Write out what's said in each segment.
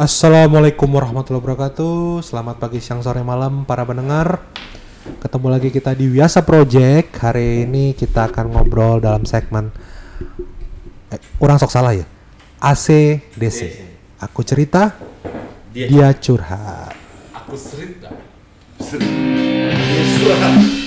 Assalamualaikum warahmatullahi wabarakatuh. Selamat pagi, siang, sore, malam para pendengar. Ketemu lagi kita di Wiasa Project. Hari ini kita akan ngobrol dalam segmen eh, kurang sok salah ya. ACDC. Aku cerita, dia, curhat. Aku cerita. Oke,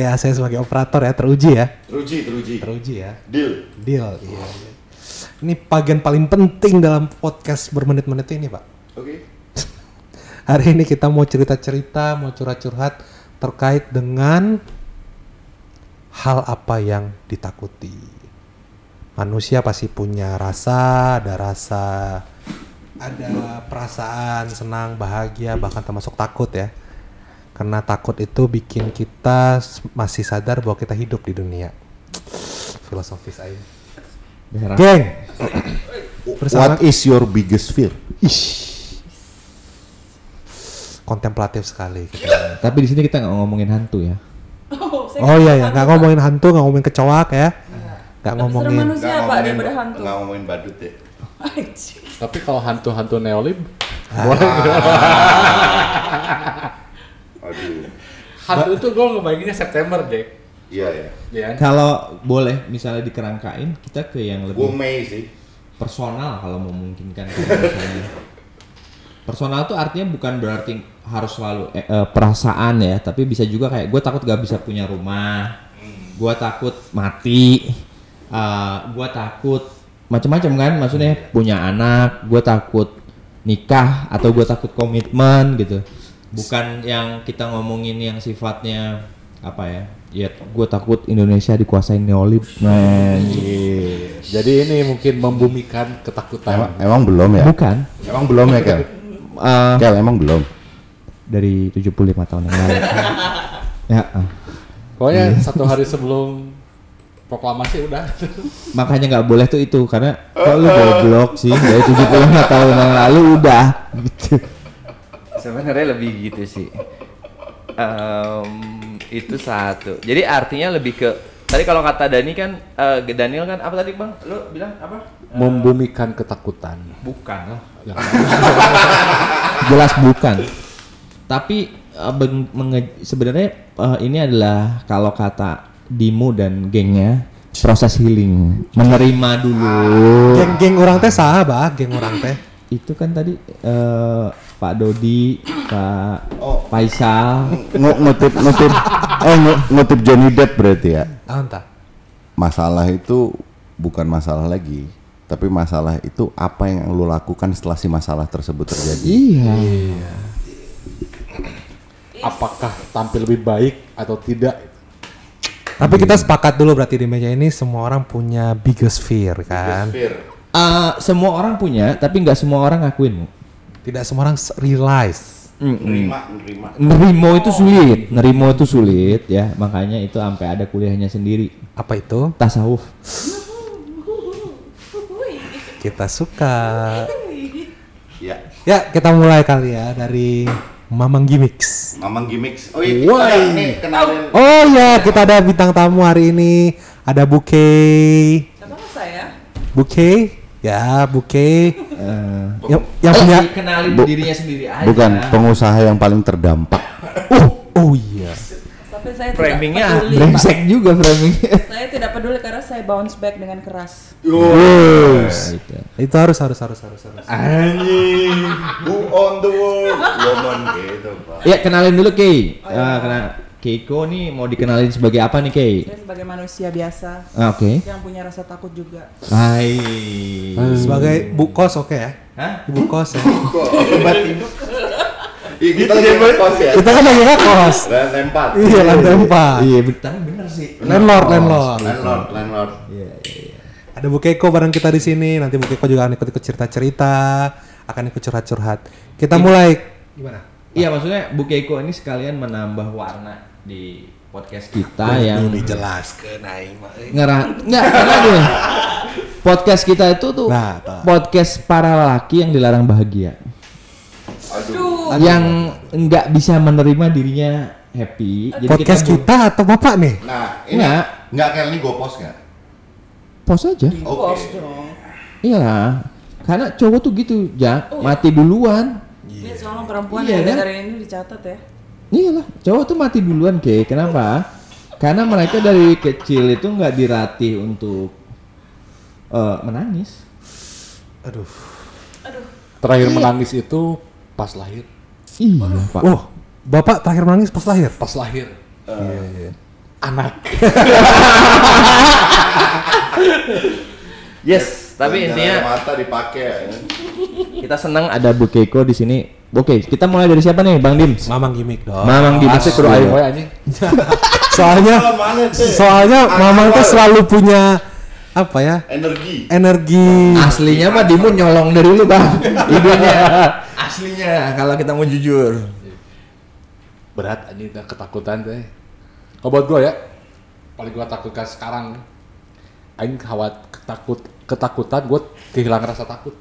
ya saya sebagai operator ya teruji ya, Teruji, teruji. teruji ya. Deal. Deal. Iya. iya. Ini bagian paling penting dalam podcast bermenit-menit ini pak. Oke. Hari ini kita mau cerita-cerita, mau curhat-curhat terkait dengan hal apa yang ditakuti. Manusia pasti punya rasa, ada rasa, ada perasaan senang, bahagia, bahkan termasuk takut ya. Karena takut itu bikin kita masih sadar bahwa kita hidup di dunia. Filosofis aja. Geng. Bersama What is your biggest fear? kontemplatif sekali. kita. Tapi di sini kita nggak ngomongin hantu ya. Oh, saya Oh iya ya, nggak ngomongin hantu, nggak ngomongin kecoak ya, nggak Lebih serem ngomongin. manusia hantu. Nggak ngomongin badut ya. Anjing. Tapi kalau hantu-hantu neolib, Aduh. hantu itu gue ngebayanginnya September, Jack. Iya ya. Ya. Kalau boleh misalnya dikerangkain kita ke yang Gue lebih Mei sih. personal kalau memungkinkan. misalnya. personal tuh artinya bukan berarti harus selalu eh, eh, perasaan ya, tapi bisa juga kayak gue takut gak bisa punya rumah, gue takut mati, eh, gue takut macam-macam kan, maksudnya punya anak, gue takut nikah atau gue takut komitmen gitu, bukan yang kita ngomongin yang sifatnya apa ya, ya gue takut Indonesia dikuasain neolib, men. Jadi ini mungkin membumikan ketakutan. Emang, emang belum ya? bukan Emang belum ya, Kel? Eh, Kel, emang belum. dari 75 tahun yang lalu. ya, ah. Pokoknya satu hari sebelum proklamasi udah. makanya nggak boleh tuh itu karena kok lu goblok sih dari 75 tahun yang lalu udah gitu. Sebenarnya lebih gitu sih. Em, itu satu. Jadi artinya lebih ke tadi kalau kata Dani kan eh, Daniel kan apa tadi bang? Lu bilang apa? membumikan ketakutan. Bukan lah. Yang Jelas bukan. Tapi eh, menge- sebenarnya eh, ini adalah kalau kata Dimu dan gengnya proses healing, menerima dulu. Geng-geng orang teh sah bah, geng orang teh. Itu kan tadi eh, Pak Dodi, Pak Oh. Faisal, Ng- ngutip, ngutip, eh ng- ngutip Johnny Depp berarti ya. Ah, entah. Masalah itu bukan masalah lagi. Tapi masalah itu apa yang lu lakukan setelah si masalah tersebut terjadi. iya. apakah tampil lebih baik atau tidak? Tapi kita sepakat dulu berarti di meja ini semua orang punya biggest fear kan. Eh, semua orang punya, tapi nggak semua orang ngakuin. Tidak semua orang realize. Nerima, nerima. Nerimo itu sulit, nerimo itu sulit ya, makanya itu sampai ada kuliahnya sendiri. Apa itu? Tasawuf. Kita suka. Ya. Ya, kita mulai kali ya dari Mamang Gimmicks. Mamang gimmicks. Oh iya, kita nih kenalin. Oh ya, kita ada bintang tamu hari ini. Ada Bouquet. Siapa saya? Bouquet. Ya, Bouquet. Eh, yang, yang punya kenalin Bu- dirinya sendiri aja. Bukan pengusaha yang paling terdampak. Oh, oh iya. Tapi saya Framingnya. Brengsek juga framingnya. Saya tidak peduli karena saya bounce back dengan keras. Gitu. Itu harus harus harus harus harus. Anjing. Who on the world? Woman gitu, Pak. Ya kenalin dulu Kay. Eh, kenal Keiko nih mau dikenalin sebagai apa nih Kay? Saya sebagai manusia biasa Ah, Oke. yang punya rasa takut juga. Hai. Sebagai bu kos oke ya? Hah? Ibu kos ya. Obat hidup. Iya, kita lagi kos ya. Kita kan lagi kos. Lantai empat. Iya, lantai empat. Iya, betul bener sih. Landlord, landlord. Landlord, landlord. Iya, iya, iya. Ada Bu Keiko bareng kita di sini. Nanti Bu Keiko juga akan ikut-ikut cerita-cerita, akan ikut curhat-curhat. Kita mulai gimana? Iya maksudnya Bu Keiko ini sekalian menambah warna di podcast kita yang dijelaskan aing mah. euy. ngerah nggak karena gini podcast kita itu tuh Nah, podcast para lelaki yang dilarang bahagia Aduh. yang nggak bisa menerima dirinya happy Jadi Podcast bu- kita atau Bapak nih? Nah, ini Nggak. nggak kayak ini gue post nggak? pause aja Bos dong. iyalah karena cowok tuh gitu ja mati duluan Lihat soalnya perempuan Iya, yang kan? dengerin ini dicatat ya. Iyalah cowok tuh mati duluan ke kenapa karena mereka dari kecil itu nggak dilatih untuk eh, menangis Aduh. Terakhir menangis itu pas lahir. iya pak Oh, Bapak terakhir menangis pas lahir. Pas lahir. Iya, iya. Anak. Yes, tapi intinya mata dipakai. ya. kita senang ada Bu Keiko di sini oke kita mulai dari siapa nih bang Dim Mamang gimmick dong. Mamang Dim Asik kudu aing anjing. soalnya soalnya Mamang tuh selalu punya apa ya? energi. Energi. aslinya mah Dimun nyolong dari lu bang idenya aslinya kalau kita mau jujur Berat anjing ketakutan teh. Kalau buat gue ya, paling gue takutkan sekarang aing khawat ketakut ketakutan gue kehilangan rasa takut.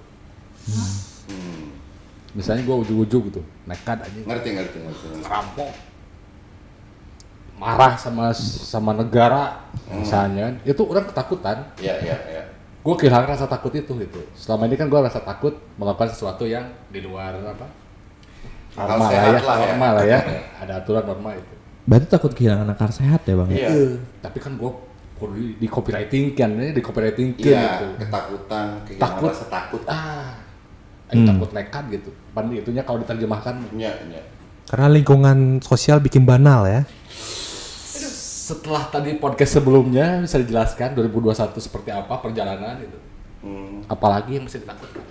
Misalnya gue ujung-ujung gitu, nekat anjing. Ngerti ngerti ngerti. ngerampok marah sama sama negara misalnya kan itu orang ketakutan Iya iya iya. gue kehilangan rasa takut itu gitu selama ini kan gue rasa takut melakukan sesuatu yang di luar apa normal lah ya lah ya. normal lah ya ada aturan normal itu berarti takut kehilangan akar sehat ya bang Iya. tapi kan gue di, di copywriting kan ya di copywriting Iya, gitu ketakutan, kehilangan Takut. rasa takut. ah Hmm. takut nekat gitu pan itunya kalau diterjemahkan Iya, iya. Karena lingkungan sosial bikin banal ya. setelah tadi podcast sebelumnya bisa dijelaskan 2021 seperti apa perjalanan itu Hmm. apalagi yang mesti ditakutkan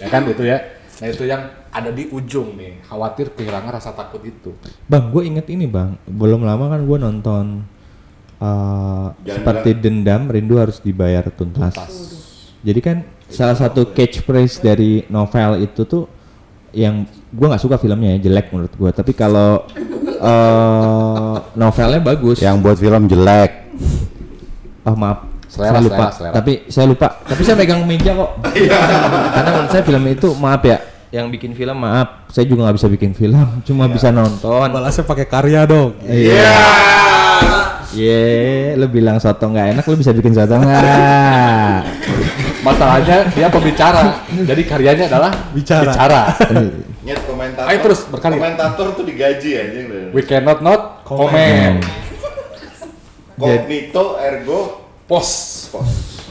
ya kan itu ya nah itu yang ada di ujung nih khawatir kehilangan rasa takut itu Bang, gue inget ini bang. Belum lama kan gue nonton uh, Jangan seperti dendam rindu harus dibayar tuntas. Jadi kan salah satu catchphrase dari novel itu tuh yang gue nggak suka filmnya ya jelek menurut gue. Tapi kalau uh, novelnya bagus. Yang buat film jelek. Oh maaf. Selera, saya lupa. selera, selera. Tapi saya lupa. Tapi saya pegang meja kok. Karena menurut saya film itu maaf ya. Yang bikin film maaf. Saya juga nggak bisa bikin film. Cuma bisa nonton. Balasnya pakai karya dong. Iya. Iya, lu bilang soto nggak enak, lu bisa bikin soto nggak? Masalahnya dia pembicara jadi karyanya adalah Bicara. bicara. Nyet komentator. Ayo terus, berkarya. Komentator tuh digaji anjing. we cannot not comment Kognito ergo post post.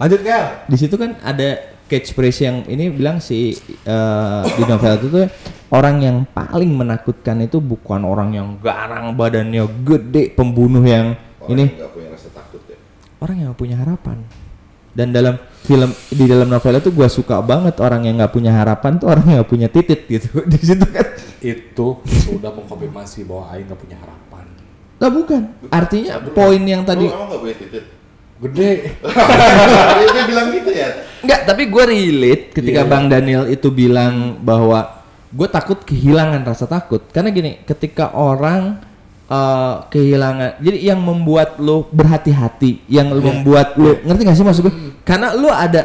Lanjut Kel. Di situ kan ada catchphrase yang ini bilang si eh, di novel itu tuh orang yang paling menakutkan itu bukan orang yang garang badannya gede pembunuh yang Orang ini yang nggak punya rasa takut ya. orang yang nggak punya harapan. Dan dalam film di dalam novel itu gua suka banget orang yang nggak punya harapan tuh orang yang nggak punya titit gitu di situ kan. itu sudah mengkonfirmasi bahwa Aing nggak punya harapan Lah bukan. Artinya poin yang Tadi. Lu emang nggak punya titik? gede Dia bilang gitu ya. Enggak, tapi gue relate ketika Iya. Bang Daniel itu bilang bahwa gue takut kehilangan rasa takut. Karena gini, ketika orang eh, kehilangan, jadi yang membuat lo berhati-hati, yang Iya. membuat lo ngerti gak sih maksud gue? Karena lo ada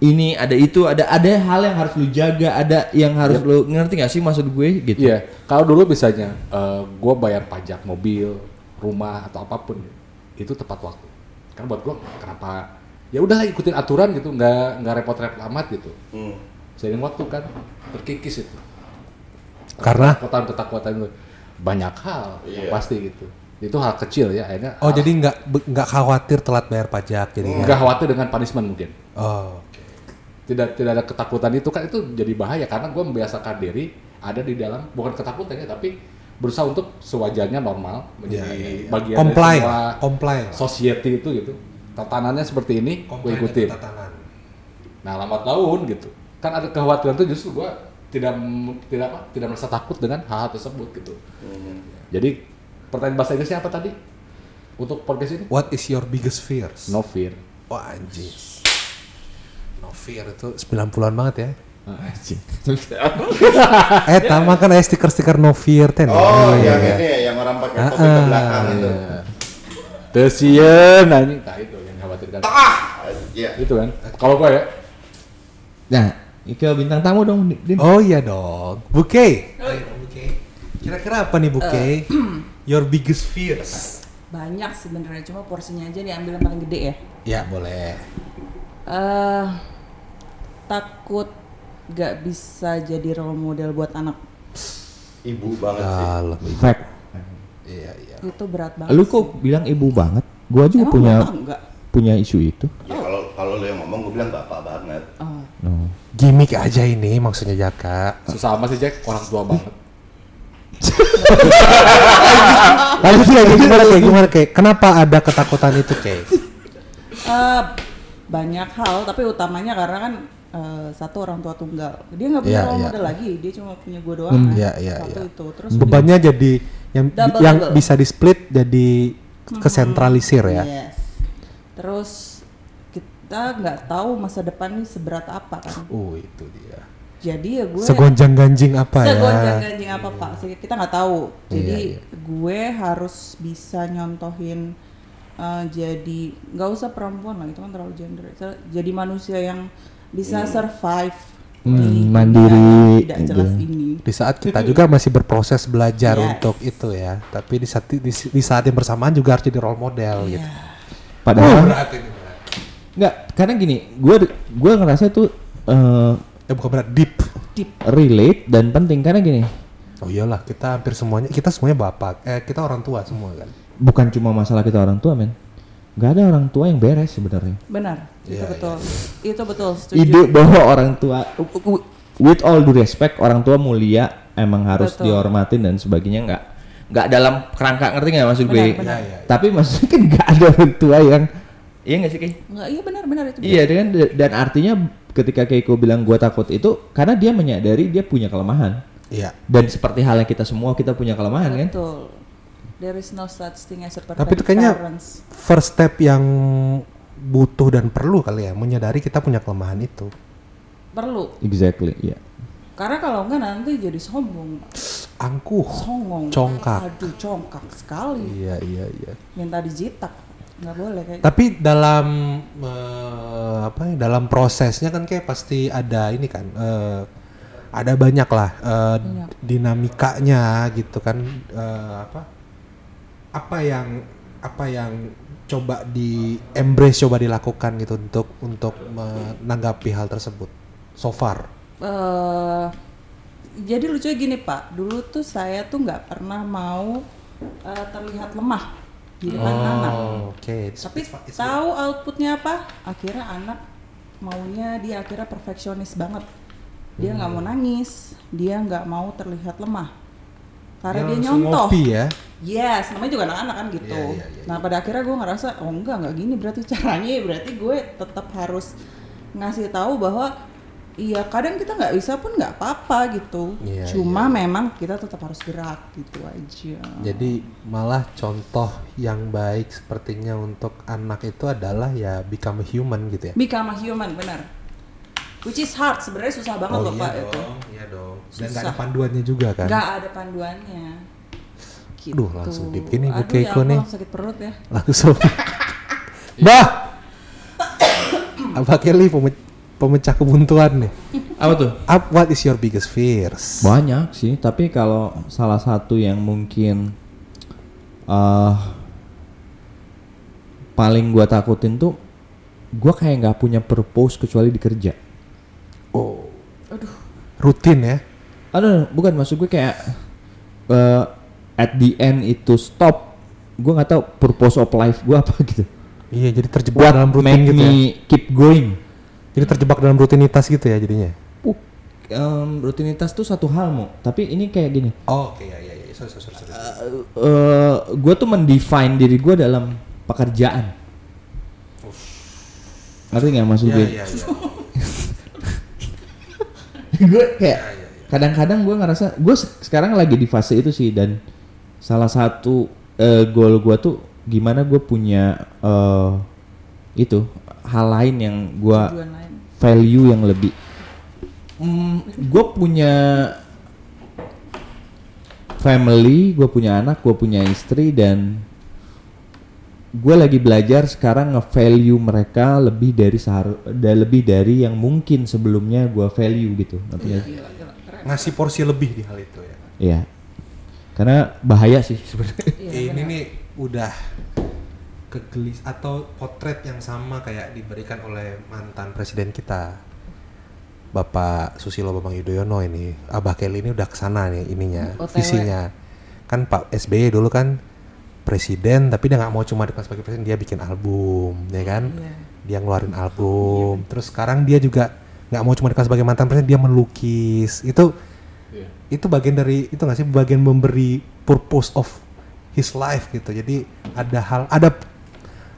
ini, ada itu, ada ada hal yang harus lo jaga, ada yang harus lo ngerti gak sih maksud gue gitu? Iya, kalau dulu misalnya gue bayar pajak mobil, rumah atau apa pun itu tepat waktu. Kan buat gue kenapa ya udahlah ikutin aturan gitu, nggak nggak repot-repot amat gitu. Hmm. Seiring waktu kan terkikis itu. Karena ketakutan-ketakutan itu banyak hal Iya. pasti gitu. Itu hal kecil ya akhirnya. oh jadi nggak nggak khawatir telat bayar pajak jadi nggak khawatir dengan punishment mungkin. Oh. Tidak tidak ada ketakutan itu kan itu jadi bahaya karena gue membiasakan diri ada di dalam bukan ketakutan ya tapi berusaha untuk sewajarnya normal menjadi Iya, iya, iya. bagian Comply, dari semua comply. society itu gitu tatanannya seperti ini gue ikutin nah lambat laun gitu kan ada kekhawatiran itu justru gue tidak tidak apa tidak merasa takut dengan hal-hal tersebut gitu jadi pertanyaan bahasa Inggrisnya apa tadi untuk podcast ini What is your biggest fears? no fear Wah anjing. No fear itu 90-an banget ya. Eh, tama kan ada stiker-stiker no fear ten. Oh, Iya, yang iya. ini ya, yang orang pakai topi ke belakang itu. Tesien anjing nah itu yang khawatirkan. Iya. Itu kan. Kalau gue ya Nah, ke bintang tamu dong, Din. Oh iya dong. Buke. Buke. Kira-kira apa nih Buke? Your biggest fears. Banyak sebenarnya, cuma porsinya aja diambil yang paling gede ya. Ya, boleh. eh takut gak bisa jadi role model buat anak. Ibu banget sih. Dalam. Fact. Iya, iya. Itu berat banget. Lu kok bilang ibu banget? Gua juga Emang punya punya isu itu. Ya kalau kalau lu yang ngomong gue bilang bapak banget. Oh. No. Gimik aja ini maksudnya Jaka. susah amat sih Jack orang tua banget. Lalu sih kayak gimana kayak gimana kayak kenapa ada ketakutan itu kayak? Eh, banyak hal, tapi utamanya karena kan eh, satu orang tua tunggal. Dia nggak punya Iya, role iya. model lagi, dia cuma punya gue doang. Hmm, kan. iya, iya, Satu iya. itu, terus Bebannya jadi yang Double, yang double. bisa di split jadi kesentralisir ya. Yes. Terus kita nggak tahu masa depan ini seberat apa kan. Oh, itu dia. Jadi ya gue Segonjang ganjing apa ya? segonjang ganjing apa pak? Sih, Kita nggak tahu. Jadi Iya, gue harus bisa nyontohin eh, jadi nggak usah perempuan lah itu kan terlalu gender. Jadi manusia yang bisa survive Hmm, di mandiri, tidak jelas gitu. ini. Di saat kita juga masih berproses belajar Yes. untuk itu ya. Tapi di saat di, di saat yang bersamaan juga harus jadi role model gitu. Iya. Padahal berat ini berat. Enggak, karena gini, gue gue ngerasa itu eh, Eh bukan berat, deep. Deep. relate dan penting karena gini, Oh iyalah, kita hampir semuanya, kita semuanya bapak, eh kita orang tua semua kan. bukan cuma masalah kita orang tua, men. Gak ada orang tua yang beres sebenarnya. Benar, itu Iya, betul. Itu betul, setuju. Ide bahwa orang tua, with all due respect, orang tua mulia emang harus Betul. dihormatin dan sebagainya nggak nggak dalam kerangka ngerti nggak maksud gue? Benar, benar. Iya, iya. Tapi maksudnya kan nggak ada orang tua yang iya nggak sih Kay? Nggak, iya benar benar itu. Iya dan dan artinya ketika Keiko bilang gua takut itu karena dia menyadari dia punya kelemahan Iya. dan seperti halnya kita semua kita punya kelemahan kan? Betul. There is no such thing as perfect Tapi itu kayaknya parents. first step yang butuh dan perlu kali ya, menyadari kita punya kelemahan itu. Perlu. Exactly, iya. Karena kalau enggak nanti jadi sombong, Angkuh. songong, Congkak. Aduh, congkak sekali. Iya, iya, iya. Minta dijitak. Nggak boleh kayak Tapi dalam eh, apa ya? Dalam prosesnya kan kayak pasti ada ini kan eh, ada banyak lah Banyak. dinamikanya gitu kan eh, apa apa yang apa yang coba di embrace coba dilakukan gitu untuk untuk menanggapi hal tersebut so far. eh jadi lucunya gini Pak, dulu tuh saya tuh nggak pernah mau eh, terlihat lemah di depan anak. Oh, oke. Tapi tahu outputnya apa? Akhirnya anak maunya dia akhirnya perfeksionis banget. Dia nggak mau nangis, dia nggak mau terlihat lemah. Karena dia, langsung nyontoh. ngopi ya. Yes, namanya juga anak-anak kan gitu. Iya, iya, iya, Nah pada akhirnya gue ngerasa, oh enggak nggak gini berarti caranya, berarti gue tetap harus ngasih tahu bahwa iya kadang kita nggak bisa pun nggak apa-apa gitu. Iya, Cuma memang kita tetap harus gerak gitu aja. Jadi malah contoh yang baik sepertinya untuk anak itu adalah ya become a human gitu ya. Become a human, benar. Which is hard, sebenarnya susah banget loh pak itu. iya dong. Dan nggak ada panduannya juga kan. Nggak ada panduannya. Gitu. Aduh, langsung deep ini Aduh, ya Keiko nih. Allah, sakit perut ya. Langsung. bah. Apa Kelly pemecah kebuntuan nih? Apa tuh? Up, what is your biggest fears? Banyak sih, tapi kalau salah satu yang mungkin eh paling gua takutin tuh gua kayak nggak punya purpose kecuali di kerja. Oh. Rutin ya. Aduh, bukan maksud gue kayak eh, at the end itu stop. Gua nggak tahu purpose of life gua apa gitu. Iya, jadi terjebak What dalam rutin make gitu me ya. keep going? Jadi terjebak dalam rutinitas gitu ya jadinya. Puk, em, rutinitas tuh satu hal mau, tapi ini kayak gini. Oh, oke ya ya ya. Sorry, sorry, sorry. eh gue tuh mendefine diri gue dalam pekerjaan. Ngerti nggak maksud gue? iya. gue kayak kadang-kadang gue ngerasa gue se- sekarang lagi di fase itu sih dan salah satu eh, goal gue tuh gimana gue punya eh, itu hal lain yang gue Tujuan lain. value yang lebih gue punya family, gue punya anak, gue punya istri dan gue lagi belajar sekarang nge-value mereka lebih dari seharu, da- lebih dari yang mungkin sebelumnya gue value gitu. Ngerti nggak sih? Ngasih porsi lebih di hal itu ya. Iya. Karena bahaya sih sebenarnya. ini nih udah kegelis atau potret yang sama kayak diberikan oleh mantan presiden kita. Bapak Susilo Bambang Yudhoyono ini Abah Kelly ini udah ke sana nih ininya OTW. visinya. Kan Pak SBY dulu kan presiden tapi dia nggak mau cuma dikenal sebagai presiden dia bikin album ya kan? Dia ngeluarin album. terus sekarang dia juga nggak mau cuma dikenal sebagai mantan presiden dia melukis. Itu Iya. itu bagian dari itu nggak sih? Bagian memberi purpose of his life gitu. Jadi ada hal ada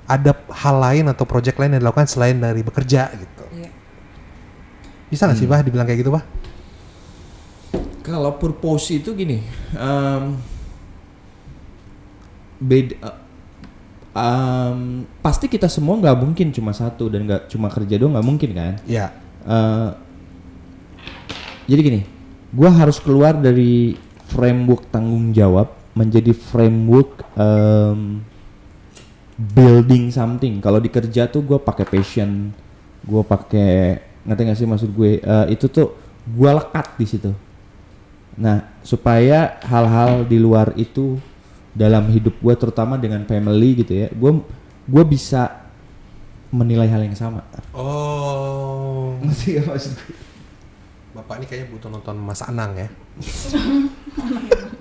ada hal lain atau project lain yang dilakukan selain dari bekerja gitu Iya. bisa nggak sih bah dibilang kayak gitu bah Kalau purpose itu gini, em, beda, eh, em, pasti kita semua nggak mungkin cuma satu dan nggak cuma kerja doang nggak mungkin kan? ya Eh, jadi gini, gua harus keluar dari framework tanggung jawab menjadi framework em, building something. Kalau di kerja tuh gue pakai passion, gue pakai ngerti gak sih maksud gue? Eh, itu tuh gue lekat di situ. Nah, supaya hal-hal di luar itu dalam hidup gue, terutama dengan family gitu ya, gue gue bisa menilai hal yang sama. oh Ngerti gak maksud gue? Bapak ini kayaknya butuh nonton Mas Anang ya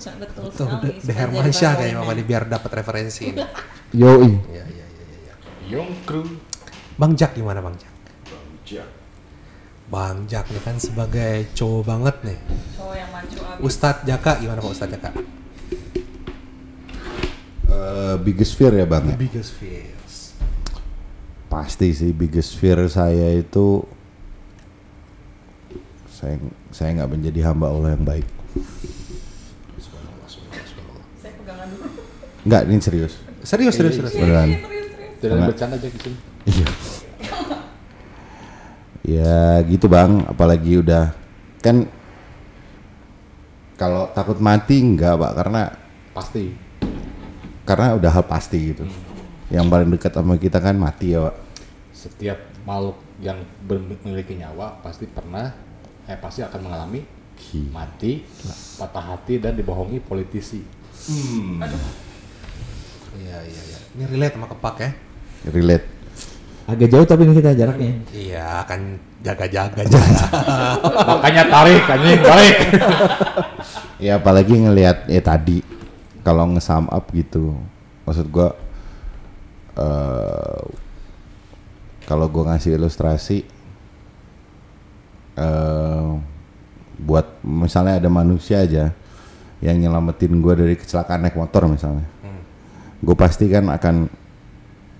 Betul tuh sekali. De Hermansyah kayaknya bapak ini biar dapat referensi ini Yoi. ya ya ya ya, ya. Young Crew. Bang Jack gimana Bang Jack Jack. Bang Jack nih kan sebagai cowok banget nih Cowok yang maco abis. Ustadz Jaka gimana Pak Ustadz Jaka Eh, biggest fear ya bang ya? biggest fears Pasti sih biggest fear saya itu saya saya nggak menjadi hamba Allah yang baik. Saya pegangan dulu. Nggak ini serius. serius serius serius Beneran. Jangan Enggak. bercanda aja gitu. Iya. ya gitu bang, apalagi udah kan kalau takut mati enggak pak karena Pasti. karena udah hal pasti gitu. Yang paling dekat sama kita kan mati ya pak. Setiap makhluk yang memiliki nyawa pasti pernah eh pasti akan mengalami mati, patah hati dan dibohongi politisi. iya iya iya ini relate sama kepak ya Relate. Agak jauh tapi ini kita jaraknya. iya akan jaga-jaga jaga Makanya tarik, anjing, tarik. Ya apalagi ngelihat ya tadi kalau nge-sum up gitu. Maksud gua eh kalau gua ngasih ilustrasi eh buat misalnya ada manusia aja yang nyelamatin gua dari kecelakaan naik motor misalnya. Gue pasti kan akan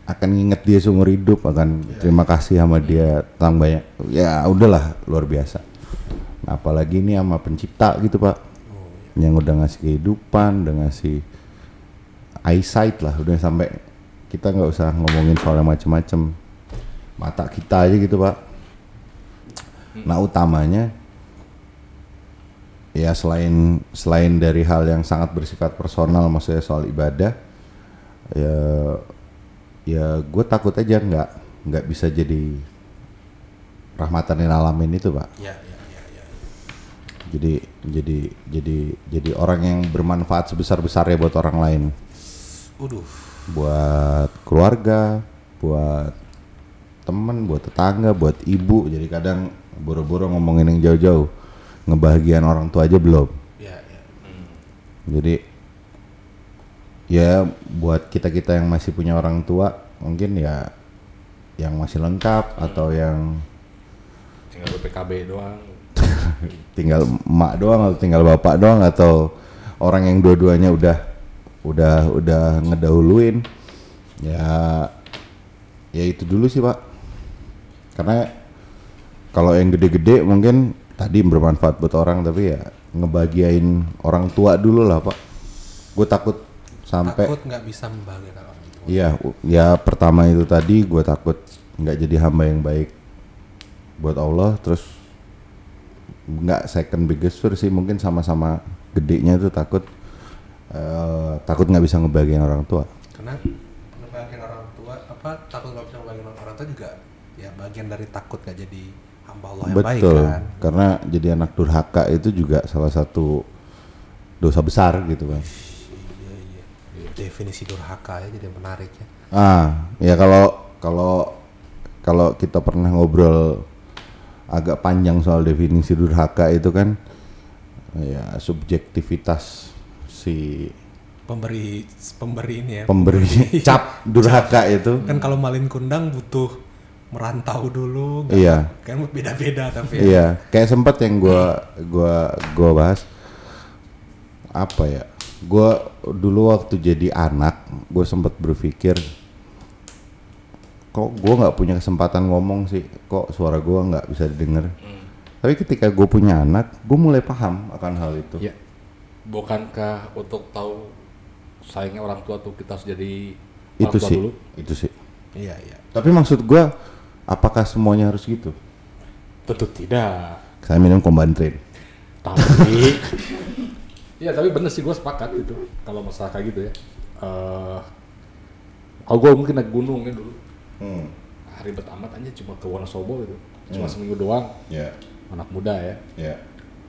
akan nginget dia seumur hidup akan terima kasih sama dia tentang banyak ya udahlah luar biasa. Nah, apalagi ini sama pencipta gitu pak. Yang udah ngasih kehidupan udah ngasih eyesight lah. Udah sampai kita nggak usah ngomongin soal yang macem-macem. Mata kita aja gitu pak nah utamanya ya selain selain dari hal yang sangat bersifat personal maksudnya soal ibadah ya ya gue takut aja nggak nggak bisa jadi rahmatan lil alamin itu pak. Ya ya ya ya. Jadi jadi jadi jadi orang yang bermanfaat sebesar besarnya buat orang lain. Uduh, buat keluarga buat temen buat tetangga buat ibu. Jadi kadang boro-boro ngomongin yang jauh-jauh. Ngebahagiain orang tua aja belum. Ya ya. Jadi ya buat kita kita yang masih punya orang tua mungkin ya yang masih lengkap atau yang Tinggal PKB doang. tinggal emak doang atau tinggal bapak doang atau orang yang dua-duanya udah udah udah ngedahuluin ya ya itu dulu sih pak. Karena kalau yang gede-gede mungkin tadi bermanfaat buat orang tapi ya ngebagiain orang tua dulu lah pak. Gue takut sampai takut nggak bisa membahagiakan orang tua. Iya, ya pertama itu tadi gue takut nggak jadi hamba yang baik buat Allah, terus nggak second biggest fear sih mungkin sama-sama gedenya itu takut eh, takut nggak bisa ngebagian orang tua. Karena ngebagian orang tua apa takut nggak bisa ngebagian orang tua juga ya bagian dari takut nggak jadi hamba Allah yang baik betul kan. karena jadi anak durhaka itu juga salah satu dosa besar gitu kan Iya iya. Definisi durhaka ya jadi menarik ya. ah ya kalau kalau kalau kita pernah ngobrol agak panjang soal definisi durhaka itu kan ya subjektivitas si Pemberi pemberi ini ya. pemberi cap durhaka itu Kan kalau malin kundang butuh merantau dulu. nggak- Iya. Kan beda-beda tapi. ya. Iya, kayak sempat yang gua gua gua bahas apa ya? Gua dulu waktu jadi anak, gue sempat berpikir kok gua nggak punya kesempatan ngomong sih, kok suara gua nggak bisa didengar. Tapi ketika gue punya anak, gue mulai paham akan hal itu. Ya. Bukankah untuk tahu sayangnya orang tua tuh kita harus jadi orang itu tua sih, dulu? itu sih. Iya iya. Tapi maksud gua, apakah semuanya harus gitu? Tentu tidak. Saya minum kombantrin. Tapi Iya tapi bener sih gue sepakat gitu kalau masalah kayak gitu ya. Eh kalau gue mungkin naik gunung ya dulu Hmm. ribet amat aja cuma ke Wonosobo gitu cuma seminggu doang Ya, anak muda ya ya,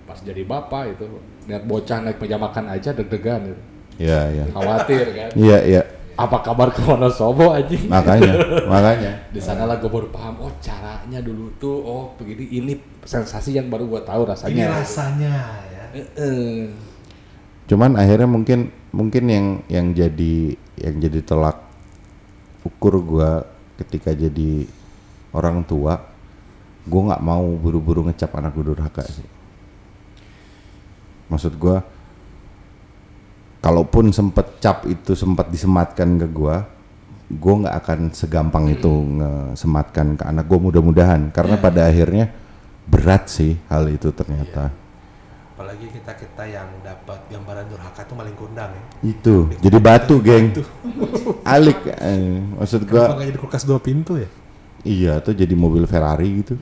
pas jadi bapak itu lihat bocah naik meja makan aja deg-degan gitu ya, ya. khawatir kan Iya, iya. Apa kabar ke Wonosobo aja Makanya, makanya. di sana lah gue baru paham oh caranya dulu tuh oh begini ini sensasi yang baru gue tahu Ini rasanya rasanya ya. Heeh. Cuman akhirnya mungkin mungkin yang yang jadi yang jadi telak ukur gua ketika jadi orang tua, gua nggak mau buru-buru ngecap anak gue durhaka sih. Maksud gua kalaupun sempet cap itu sempat disematkan ke gua, gua nggak akan segampang itu ngesematkan ke anak gua mudah-mudahan karena pada akhirnya berat sih hal itu ternyata. Apalagi kita kita yang dapat gambaran durhaka itu maling kundang ya. Itu jadi batu, geng. Alik, eh, maksud gua nggak jadi kulkas dua pintu ya? iya tuh jadi mobil Ferrari gitu.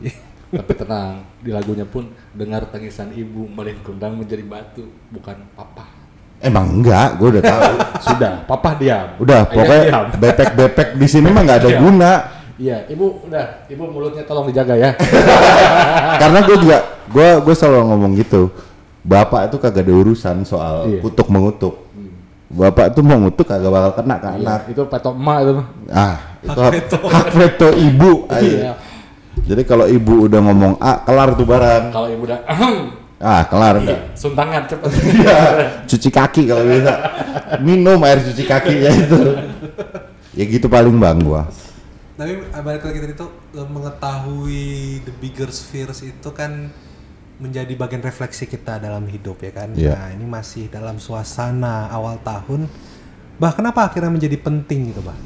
Tapi tenang, di lagunya pun dengar tangisan ibu melin kundang menjadi batu, bukan papa. Emang enggak, gua udah tahu. Sudah, papa diam. Udah, Ayah pokoknya diam. bepek-bepek di sini mah nggak ada Iya. guna. Iya, ibu udah, ibu mulutnya tolong dijaga ya. Karena gue juga, gue gue selalu ngomong gitu. Bapak itu kagak ada urusan soal Iya. kutuk mengutuk. Bapak tuh mau ngutuk kagak bakal kena ke anak. Itu petok emak itu. Ah, itu hak, hak veto ibu. aja. Iya. Jadi kalau ibu udah ngomong A, kelar tuh barang. Kalau ibu udah Ah, kelar udah. suntangan cepet. Iya, cuci kaki kalau bisa. Minum air cuci kakinya itu. Ya gitu paling bang gua. Tapi balik lagi tadi tuh eh, mengetahui the bigger spheres itu kan menjadi bagian refleksi kita dalam hidup ya kan. Iya. Nah ini masih dalam suasana awal tahun. Bah kenapa akhirnya menjadi penting gitu bah?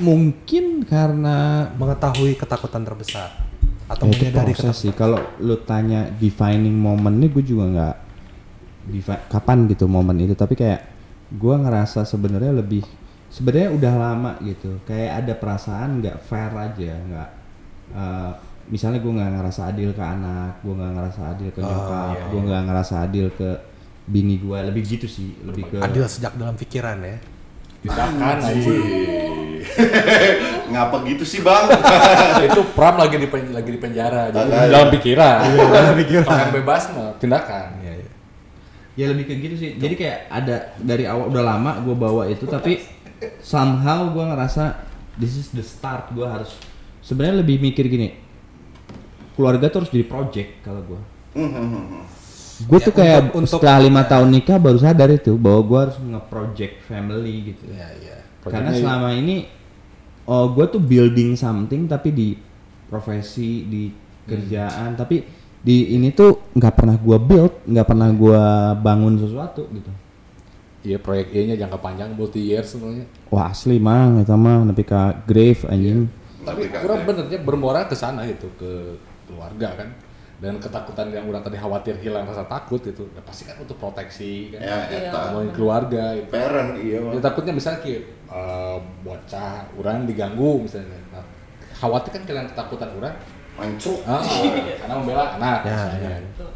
Mungkin karena Mengetahui ketakutan terbesar atau Ya, itu menyadari proses ketakutan. sih. Kalau lu tanya defining momennya, gue juga nggak kapan gitu momen itu. Tapi kayak gue ngerasa sebenarnya lebih sebenarnya udah lama gitu. Kayak ada perasaan nggak fair aja, nggak. eh, misalnya gue nggak ngerasa adil ke anak, gue nggak ngerasa adil ke nyokap, gue nggak ngerasa adil ke bini gue. Lebih gitu sih, lebih ke. Adil sejak dalam pikiran ya. Tindakan aja. Ngapa gitu sih bang? itu Pram lagi di pen- lagi di penjara. Jadi dalam pikiran. dalam pikiran. Bebas mah tindakan. Iya, iya. Ya lebih ke gitu sih. Jadi kayak ada dari awal udah lama gue bawa itu tapi somehow gue ngerasa this is the start gue harus sebenarnya lebih mikir gini keluarga tuh harus jadi project kalau gue. Gue tuh Ya, kayak untuk- untuk- setelah lima tahun nikah baru sadar itu bahwa gue harus nge-project family gitu. Iya, iya. Karena selama ini oh gue tuh building something tapi di profesi di kerjaan. Tapi di ini tuh nggak pernah gue build nggak pernah gue bangun sesuatu gitu. Iya proyek E-nya jangka panjang multi year semuanya. wah asli mang. Itu mah nepi ka grave anjing. Tapi kurang benernya bermuara ke sana gitu ke keluarga kan. Dan ketakutan yang udah tadi khawatir hilang rasa takut gitu. Ya pasti kan untuk proteksi kan. Ya, eta. Ngomongin keluarga gitu. Parent iya Ya, takutnya misalnya kayak eh, bocah orang diganggu misalnya. Nah, khawatir kan kalian ketakutan orang Mancuk. Ah, karena membela anak Ya, misalnya. ya.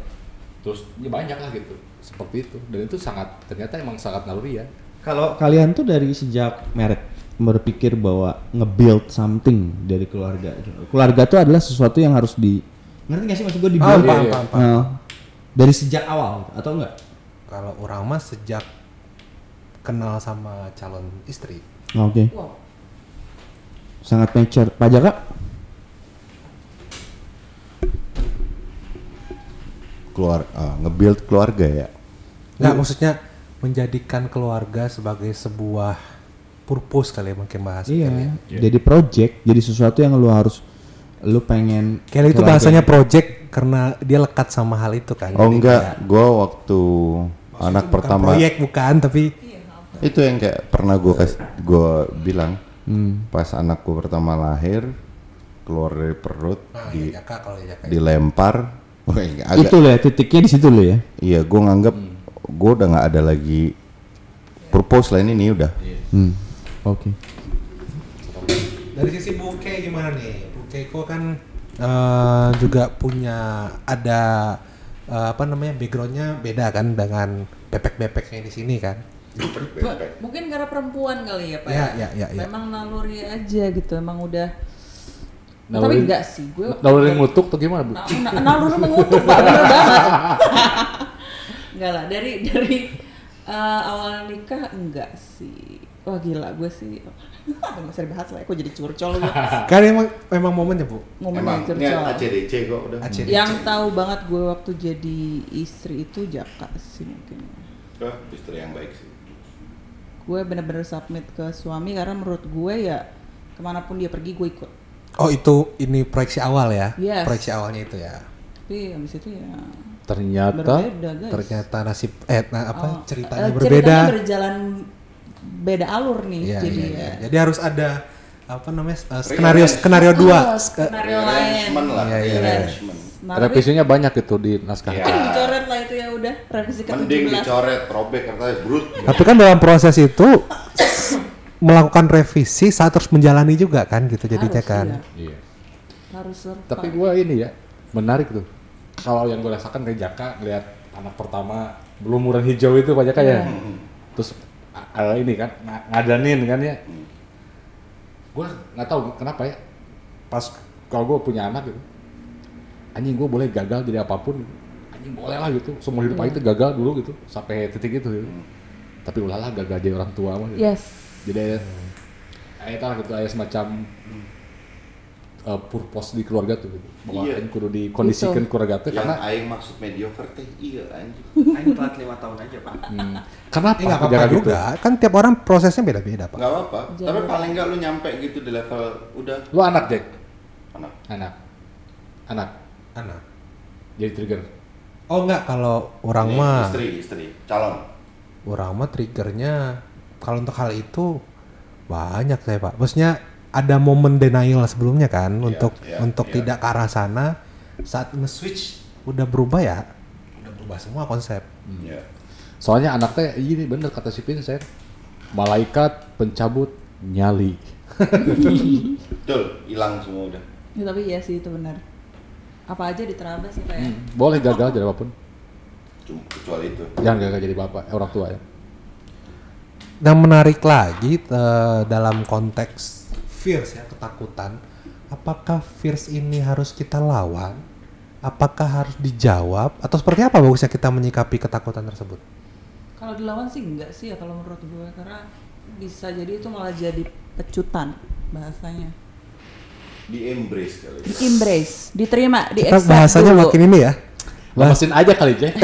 terus ya banyak lah gitu seperti itu dan itu sangat ternyata emang sangat naluri ya Kalau kalian tuh dari sejak merit berpikir bahwa nge-build something dari keluarga. Keluarga tuh adalah sesuatu yang harus di ngerti gak sih maksud gue di build? paham, iya. paham, paham. Nah, dari sejak awal atau enggak? Kalau orang mah sejak kenal sama calon istri. Oke. Wow. Sangat mature. Pak Jaka? Keluar ah, nge-build keluarga ya. Nggak, maksudnya menjadikan keluarga sebagai sebuah purpose kali ya mungkin bahas Iya. Jadi project, jadi sesuatu yang lu harus lu pengen Kayak itu bahasanya project karena dia lekat sama hal itu kan. Oh Jadi enggak, kayak- gua waktu anak bukan pertama proyek bukan tapi itu yang kayak pernah gua kasih gua bilang Hmm. pas anakku pertama lahir keluar dari perut nah, di ya, Jaka kalau ya Jaka. dilempar Wah, agak Itu loh ya, titiknya di situ loh ya. iya gua nganggap gua udah nggak ada lagi purpose lain ini udah Hmm. Oke. Dari sisi Buke gimana nih? Kok kan eh, juga punya ada eh, apa namanya backgroundnya beda kan dengan bebek-bebeknya di sini kan? Mungkin karena perempuan kali ya Pak. Ya, ya, ya, ya. Memang naluri aja gitu, emang udah. Tapi Naluri- enggak sih, gue. naluri ngutuk tuh gimana bu Na- na- naluri mengutuk Pak, bener banget. enggak lah, dari dari eh, awal nikah enggak sih. Wah gila gue sih. Nggak usah dibahas lah, aku jadi curcol gue. Kan emang memang momennya bu. Ngomong emang ini curcol. ACDC kok udah ACDC. Yang tahu banget gue waktu jadi istri itu Jaka sih mungkin. Wah, istri yang baik sih Gue bener-bener submit ke suami karena menurut gue ya ke mana pun dia pergi gue ikut. Oh itu ini proyeksi awal ya? Yes. Proyeksi awalnya itu ya. Tapi habis itu ya ternyata berbeda guys. Ternyata nasib eh nah, apa Oh, ceritanya eh, berbeda. Ceritanya berjalan beda alur nih Iya, jadi iya, ya. iya. Jadi harus ada apa namanya eh, skenario skenario Oh, dua. skenario lain. Arrangement lah Iya, iya, arrangement. Nah, revisinya banyak gitu di naskah Iya. mungkin dicoret lah itu ya udah revisi ke mending 17. dicoret robek katanya brut Tapi kan dalam proses itu melakukan revisi saat terus menjalani juga kan gitu jadinya Harus, kan. iya. iya Harus tapi gua ini ya menarik tuh kalau yang gue rasakan kayak Jaka ngeliat anak pertama belum murah hijau itu Pak Jaka ya terus ada ini kan ng- ngadanin kan ya gue nggak tahu kenapa ya pas kalau gue punya anak gitu anjing gue boleh gagal jadi apa pun gitu. anjing boleh lah gitu semua hidup aing tuh gagal dulu gitu sampai titik itu gitu. tapi ulahlah gagal jadi orang tua mah gitu. Yes. jadi ayah tahu gitu ayah semacam uh, purpose di keluarga tuh gitu. bahwa Iya. aing kudu dikondisikan keluarga tuh karena aing maksud mediocre teh iya anjing. Aing telat lima tahun aja pak. hmm, kenapa Eh apa-apa jangan gitu? juga. Kan tiap orang prosesnya beda-beda pak. nggak apa-apa. Tapi paling nggak lu nyampe gitu di level udah. Lu anak Jack? Anak. Anak. Anak. Anak. jadi trigger? Oh enggak kalau orang Ini mah istri istri. Calon. Orang mah triggernya kalau untuk hal itu banyak saya pak. Maksudnya ada momen denial sebelumnya kan untuk iya, untuk iya. tidak ke arah sana. Saat nge-switch udah berubah ya? Udah berubah semua konsep. ya soalnya anak teh ini bener kata si Vincent. Malaikat pencabut nyali. Betul hilang semua udah. Ya, tapi iya sih itu benar. Apa aja diterabas sih kayak. Hmm, boleh gagal jadi apa pun. Cuma kecuali itu. Jangan gagal jadi bapak eh, orang tua ya. Yang menarik lagi eh, dalam konteks fears ya ketakutan, apakah fears ini harus kita lawan? Apakah harus dijawab atau seperti apa bagusnya kita menyikapi ketakutan tersebut? Kalau dilawan sih enggak sih ya kalau menurut gue karena bisa jadi itu malah jadi pecutan bahasanya. di embrace kali Di embrace, diterima, di Kita bahasanya dulu. makin ini ya. lemesin aja kali banget.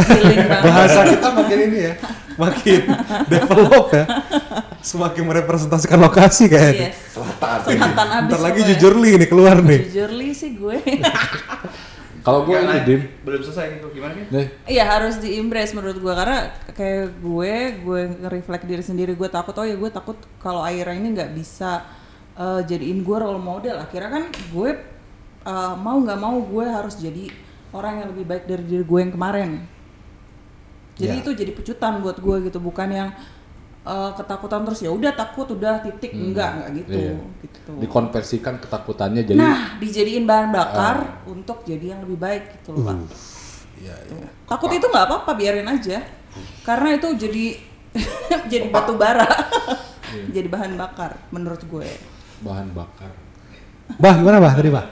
Bahasa kita makin ini ya, makin develop ya. Semakin merepresentasikan lokasi kayaknya. Yes. Selatan abis. Ntar lagi jujur li nih keluar nih. Jujurly sih gue. kalau gue ini dim Belum selesai gitu gimana nih Iya harus di embrace menurut gue karena kayak gue gue nge-reflect diri sendiri gue takut oh ya gue takut kalau Aira ini nggak bisa eh, jadiin gue role model akhirnya kan gue eh, mau nggak mau gue harus jadi orang yang lebih baik dari diri gue yang kemarin jadi Ya. itu jadi pecutan buat gue gitu bukan yang eh, ketakutan terus ya udah takut udah titik enggak enggak gitu Iya. gitu. Dikonversikan ketakutannya jadi nah dijadiin bahan bakar untuk jadi yang lebih baik gitu loh pak. Iya, iya. takut itu nggak apa-apa biarin aja. Karena itu jadi jadi batu bara. Jadi bahan bakar menurut gue. Bahan bakar. Bah, gimana bah tadi bah?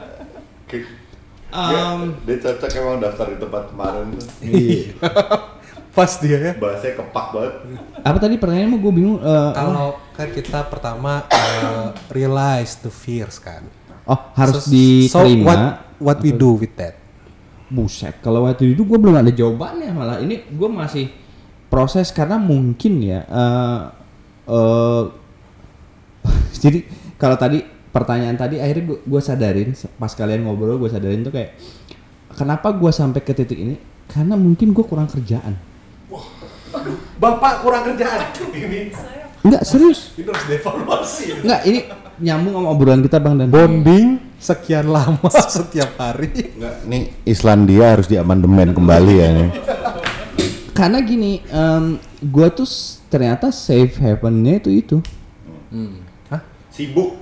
Um, dia cocok emang daftar di tempat kemarin tuh. Pas dia ya. Bahasanya kepak banget. apa tadi pertanyaannya gue bingung. eh, Kalau kan kita pertama eh, realize the fears kan. oh harus So- diterima. So what what we do with that? Buset, kalau waktu itu gue belum ada jawabannya malah ini gue masih proses karena mungkin ya. eh eh, jadi kalau tadi pertanyaan tadi akhirnya gue sadarin pas kalian ngobrol gue sadarin tuh kayak kenapa gue sampai ke titik ini karena mungkin gue kurang kerjaan. Bapak kurang kerjaan. Ini Enggak serius. ini harus devaluasi. Enggak ini nyambung sama obrolan kita bang dan Bonding sekian lama setiap hari. Enggak, nih Islandia harus diamandemen kembali ya nih. karena gini, gue tuh s- ternyata safe havennya itu itu. Sibuk,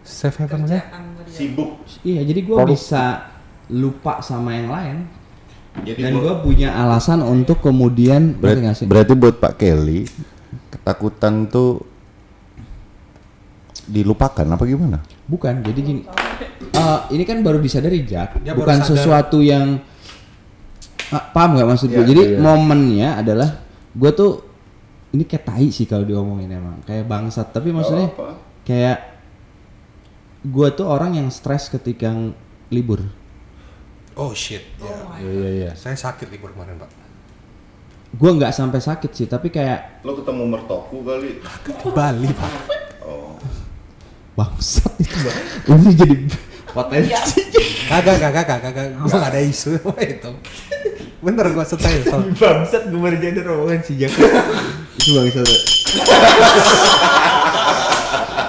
Safe havennya? sibuk. Iya, jadi gue Produk- bisa lupa sama yang lain. Jadi Dan gua- gue punya alasan untuk kemudian Berat- ngerti nggak sih? berarti buat Pak Kelly ketakutan tuh dilupakan apa gimana? Bukan, jadi gini. eh, ini kan baru disadari Jack, Dia baru bukan sadar. sesuatu yang Ah, paham nggak maksud gue? Iya, Jadi iya. momennya adalah gue tuh ini kayak tai sih kalau diomongin emang kayak bangsat. Tapi maksudnya apa. kayak gue tuh orang yang stres ketika libur. Oh shit. Ya. Iya iya iya. Saya sakit libur kemarin pak. Gue nggak sampai sakit sih, tapi kayak Lo ketemu mertoku kali. Di Bali pak. bangsat itu bang. Ini jadi potensi. Kagak kagak kagak kagak. Gua nggak ada isu itu. Bener gua setel. bangsat gue baru jadi rombongan si Jack. itu bangsat.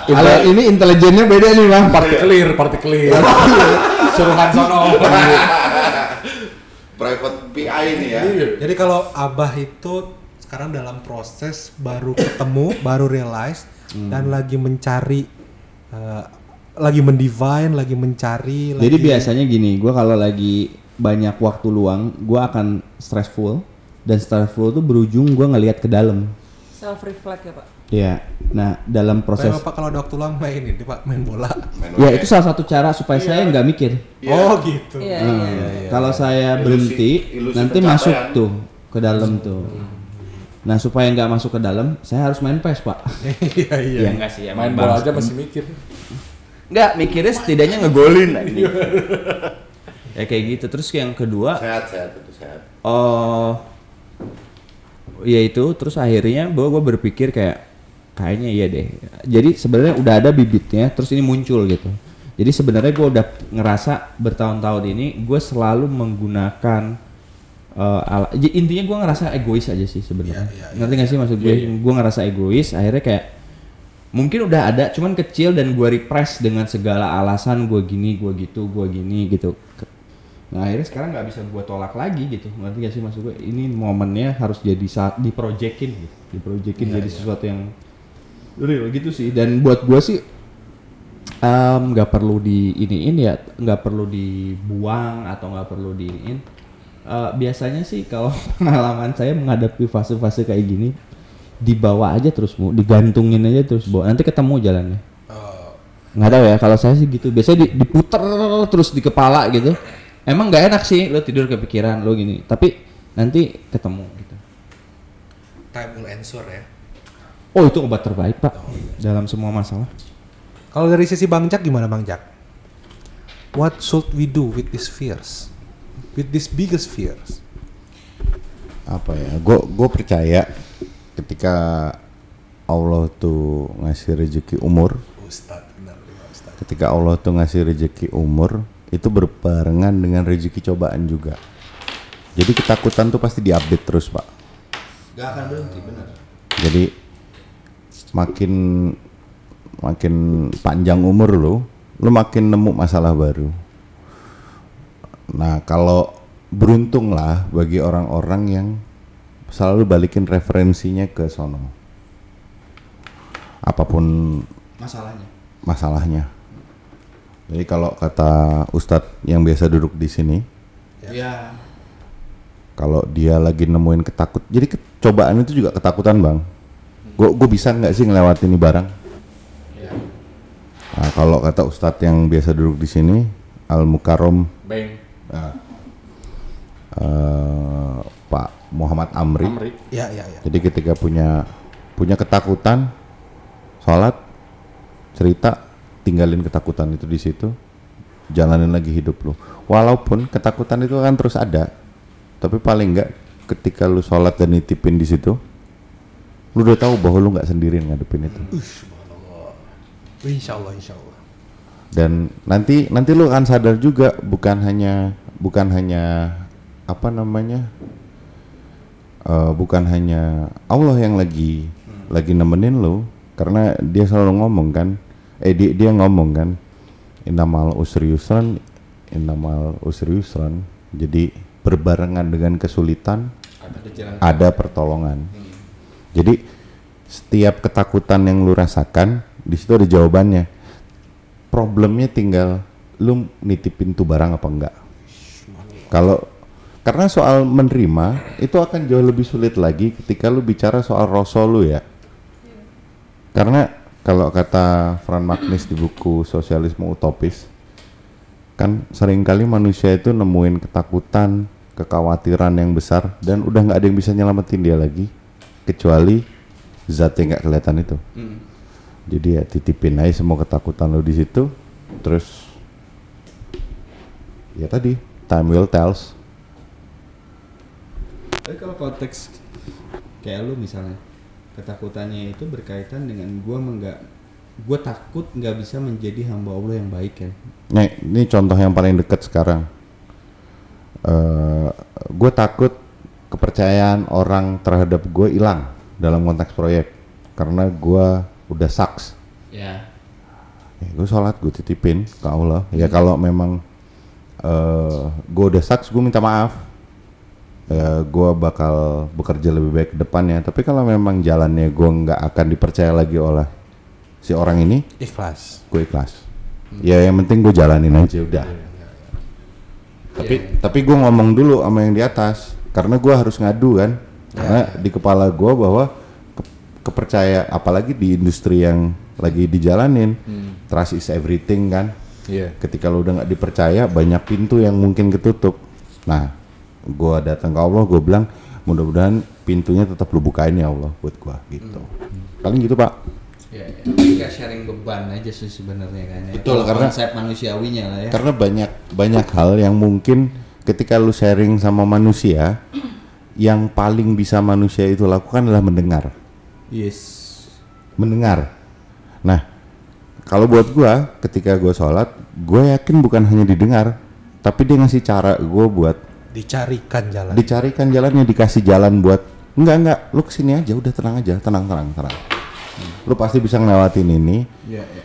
Kalau ini intelijennya beda nih bang. Partikelir, partikelir. Suruhan sono. Private PI nih ya. Jadi kalau abah itu sekarang dalam proses baru ketemu, baru realize dan lagi mencari, eh, lagi mendivine, lagi mencari. Jadi lagi- biasanya gini, gue kalau lagi banyak waktu luang, gue akan stressful dan stressful tuh berujung gue ngelihat ke dalam. self reflect ya pak Ya, nah dalam proses, Kayak bapak kalau ada waktu luang main ini pak main bola. ya itu salah satu cara supaya saya nggak mikir. Oh gitu. iya Hmm, iya Kalau saya Ilusi- berhenti, ilusi nanti pencapaian. masuk tuh ke dalam tuh. Nah supaya nggak masuk ke dalam, saya harus main PES pak. Iya iya. Ya enggak sih, Main bola aja masih mikir. Enggak, mikirnya setidaknya ngegolin aja. Ya kayak gitu. Terus yang kedua, Sehat sehat itu sehat. oh ya itu terus akhirnya gue gue berpikir kayak kayaknya iya deh. Jadi sebenarnya udah ada bibitnya terus ini muncul gitu. Jadi sebenarnya gue udah ngerasa bertahun-tahun ini gue selalu menggunakan eh, ala- j- intinya gue ngerasa egois aja sih sebenarnya. Iya, iya, ngerti gak sih maksud gue gue ngerasa egois akhirnya kayak mungkin udah ada cuman kecil dan gue repress dengan segala alasan gue gini gue gitu gue gini gitu. Nah akhirnya sekarang nggak bisa gue tolak lagi gitu. Ngerti gak sih maksud gue ini momennya harus jadi saat diprojekin gitu. Diprojekin jadi sesuatu yang real gitu sih. Dan buat gue sih nggak perlu di iniin ya nggak perlu dibuang atau nggak perlu diiniin. Eh, biasanya sih kalau pengalaman saya menghadapi fase-fase kayak gini dibawa aja terus mu digantungin aja terus bawa nanti ketemu jalannya. Oh, nggak tahu ya kalau saya sih gitu. Biasanya di- diputer terus di kepala gitu. Emang nggak enak sih lo tidur kepikiran lo gini. Tapi nanti ketemu gitu. Time will answer ya. Oh itu obat terbaik pak dalam semua masalah Kalau dari sisi Bang Jack gimana Bang Jack? What should we do with these fears? With these biggest fears? Apa ya? Gue gue percaya ketika Allah tuh ngasih rezeki umur, Ustadz, benar Ustadz. ketika Allah tuh ngasih rezeki umur itu berbarengan dengan rezeki cobaan juga. Jadi ketakutan tuh pasti diupdate terus pak. Gak akan berhenti benar Jadi makin makin panjang umur lo, lo makin nemu masalah baru. Nah kalau beruntung lah bagi orang-orang yang selalu balikin referensinya ke sono. apa pun Masalahnya. masalahnya. Jadi kalau kata Ustadz yang biasa duduk di sini, Ya. kalau dia lagi nemuin ketakut, jadi ke- cobaan itu juga ketakutan bang. Gue gue bisa nggak sih ngelewatin ini barang? Nah, kalau kata Ustadz yang biasa duduk di sini, Al Mukarrom Bang. eh, Pak Muhammad Amri. Amri. Ya, ya, ya. Jadi ketika punya punya ketakutan, sholat, cerita, tinggalin ketakutan itu di situ, jalanin lagi hidup lu. Walaupun ketakutan itu akan terus ada, tapi paling enggak ketika lu sholat dan nitipin di situ, lu udah tahu bahwa lu nggak sendirian ngadepin itu. Insya Allah, insya Allah. Dan nanti nanti lu akan sadar juga bukan hanya bukan hanya apa namanya eh, bukan hanya Allah yang lagi lagi nemenin lu karena dia selalu ngomong kan eh dia, dia ngomong kan innamal usri yusran innamal usri yusran. Jadi berbarengan dengan kesulitan ada pertolongan jadi setiap ketakutan yang lu rasakan di situ ada jawabannya. Problemnya tinggal lu nitipin tuh barang apa enggak. Kalau karena soal menerima itu akan jauh lebih sulit lagi ketika lu bicara soal rasul lu ya. Karena kalau kata Fran Magnis di buku Sosialisme Utopis kan sering kali manusia itu nemuin ketakutan kekhawatiran yang besar dan udah nggak ada yang bisa nyelamatin dia lagi kecuali zat yang nggak kelihatan itu jadi ya titipin aja semua ketakutan lo di situ terus ya tadi time will tells Tapi kalau konteks kayak lu misalnya ketakutannya itu berkaitan dengan gua enggak gua takut nggak bisa menjadi hamba Allah yang baik kan. Nih, ini contoh yang paling dekat sekarang. Eh, gue takut kepercayaan orang terhadap gue hilang dalam konteks proyek karena gue udah saks. Ya. Ya, gue sholat gue titipin ke Allah. Ya kalau memang eh gue udah saks, gue minta maaf. Ya, gue bakal bekerja lebih baik ke depannya. Tapi kalau memang jalannya gue nggak akan dipercaya lagi oleh si orang ini, Ikhlas. gue ikhlas. Ya yang penting gue jalanin aja udah. Tapi tapi gue ngomong dulu sama yang di atas karena gue harus ngadu kan. Karena di kepala gue bahwa ke- kepercaya apalagi di industri yang lagi dijalanin trust is everything kan. Iya. Ketika lo udah nggak dipercaya banyak pintu yang mungkin ketutup. Nah, gue datang ke Allah gue bilang mudah-mudahan pintunya tetap lu bukain ya Allah buat gue gitu. Paling gitu pak. Ya, ya. Kayak sharing beban aja sih sebenarnya kan. ya. Betul, karena- konsep manusiawinya lah ya. Karena banyak banyak hal yang mungkin ketika lu sharing sama manusia, yang paling bisa manusia itu lakukan adalah mendengar. Yes. Mendengar. Nah, kalau buat gua ketika gua sholat, gue yakin bukan hanya didengar, tapi dia ngasih cara gue buat Dicarikan jalan. dicarikan jalannya, dikasih jalan buat enggak enggak, lu ke sini aja, udah tenang aja, tenang tenang tenang. Lu pasti bisa ngelewatin ini, Ya, ya.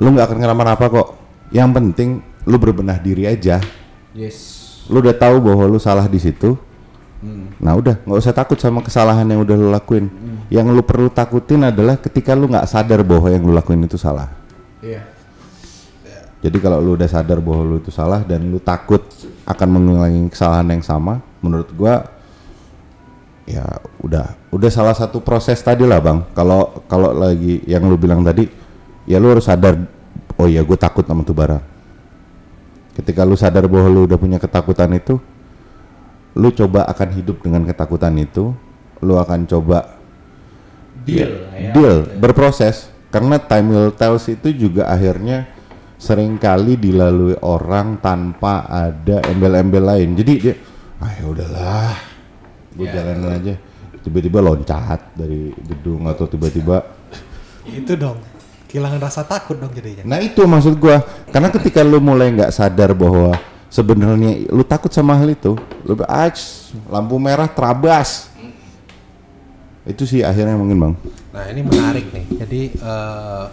lu nggak akan kenapa-napa kok. Yang penting lu berbenah diri aja. Yes. Lu udah tahu bahwa lu salah di situ? Nah udah. Nggak usah takut sama kesalahan yang udah lu lakuin. Yang lu perlu takutin adalah ketika lu nggak sadar bahwa yang lu lakuin itu salah. Iya. jadi kalau lu udah sadar bahwa lu itu salah dan lu takut akan mengulangi kesalahan yang sama menurut gua ya udah. Udah salah satu proses tadi lah bang. Kalau kalau lagi yang lu bilang tadi ya lu harus sadar oh ya gue takut sama tuh barang ketika lu sadar bahwa lu udah punya ketakutan itu lu coba akan hidup dengan ketakutan itu lu akan coba Deal ya, ya. deal berproses karena time will tells itu juga akhirnya sering kali dilalui orang tanpa ada embel-embel lain jadi dia ah ya udahlah gue jalanin aja tiba-tiba loncat dari gedung atau tiba-tiba Itu dong. Kehilangan rasa takut dong jadinya. Nah itu maksud gua, karena ketika lu mulai nggak sadar bahwa sebenarnya lu takut sama hal itu, lu ah, lampu merah terabas. Itu sih akhirnya mungkin bang. Nah ini menarik nih. Jadi eh,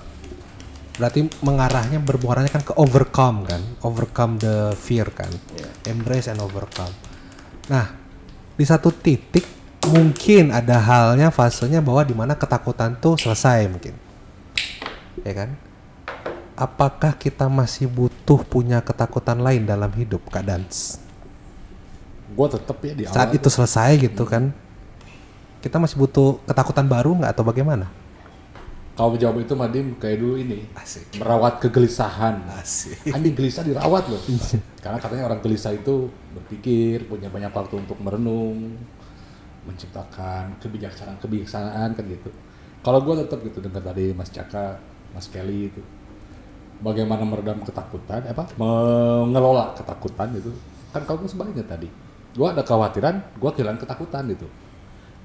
berarti mengarahnya bermuaranya kan ke overcome kan, overcome the fear kan, embrace and overcome. Nah di satu titik mungkin ada halnya fasenya bahwa di mana ketakutan tuh selesai mungkin. Ya kan? Apakah kita masih butuh punya ketakutan lain dalam hidup, Kak Dans? Gue tetep ya di awal Saat itu selesai gitu kan, kita masih butuh ketakutan baru nggak atau bagaimana? Kalau menjawab itu Madim kayak dulu ini Asik. merawat kegelisahan. Asik. Anjing gelisah dirawat loh. Karena katanya orang gelisah itu berpikir, punya banyak waktu untuk merenung, menciptakan kebijaksanaan kebijaksanaan kan gitu. Kalau gue tetap gitu dengar tadi Mas Caka, Mas Kelly itu bagaimana meredam ketakutan, apa mengelola ketakutan gitu. Kan kalau gue sebaliknya tadi, gue ada kekhawatiran, gue kehilangan ketakutan gitu.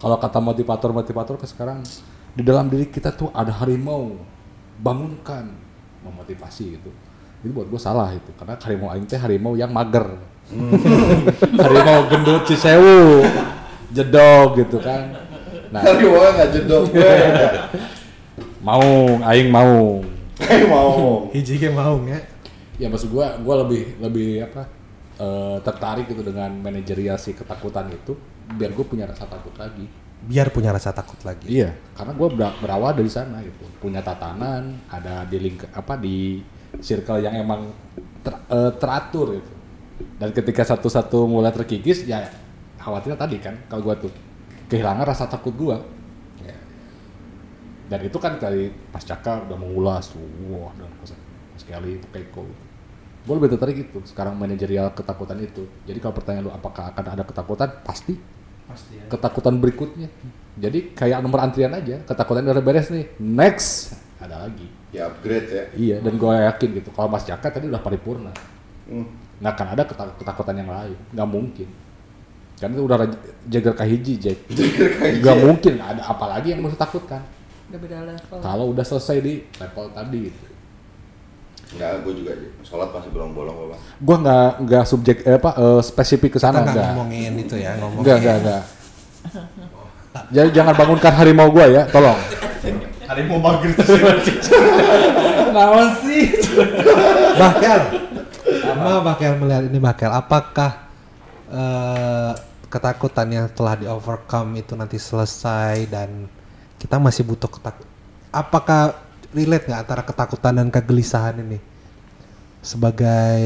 Kalau kata motivator-motivator ke sekarang di dalam diri kita tuh ada harimau, bangunkan, memotivasi gitu. Itu buat gue salah itu, karena harimau aing teh harimau yang mager. harimau gendut cisewu, jedog gitu kan. Nah, Harimau nggak jedok gue. mau, aing mau. Kayak mau. Hiji ge mau ya. Ya maksud gua, gua lebih lebih apa eh, tertarik gitu dengan manajerial si ketakutan itu, biar gue punya rasa takut lagi. Biar punya rasa takut lagi. Iya, karena gue berawal dari sana gitu, punya tatanan, ada di link apa di circle yang emang ter- eh, teratur gitu. Dan ketika satu-satu mulai terkikis, ya khawatirnya tadi kan, kalau gue tuh kehilangan rasa takut gue. Dan itu kan dari pas Caka udah mengulas, wah dan sekali itu Keiko. Gitu. Gue lebih tertarik itu, sekarang manajerial ketakutan itu. Jadi kalau pertanyaan lu apakah akan ada ketakutan, pasti Pasti ya. ketakutan berikutnya. Jadi kayak nomor antrian aja, ketakutan udah beres nih, next ada lagi. Ya upgrade ya. Iya, dan gue yakin gitu, kalau Mas Jaka tadi udah paripurna, Hmm. nggak akan ada ketak- ketakutan yang lain, nggak mungkin. Karena itu udah jagar kahiji, Jack. Nggak mungkin ada apa lagi yang mesti takutkan. Udah beda level. Kalau udah selesai di level tadi gitu. Enggak, gue juga sholat masih bolong-bolong bang. Gue nggak nggak subjek eh, apa eh, spesifik ke sana nggak nggak. ngomongin itu ya, ngomongin. Enggak, enggak, enggak. Jadi jangan bangunkan harimau gua ya, tolong. Harimau mager Nawan sih. Bahkel, sama Bahkel melihat ini Bahkel, apakah eh, ketakutan yang telah di overcome itu nanti selesai dan kita masih butuh ketakut? Apakah relate nggak antara ketakutan dan kegelisahan ini sebagai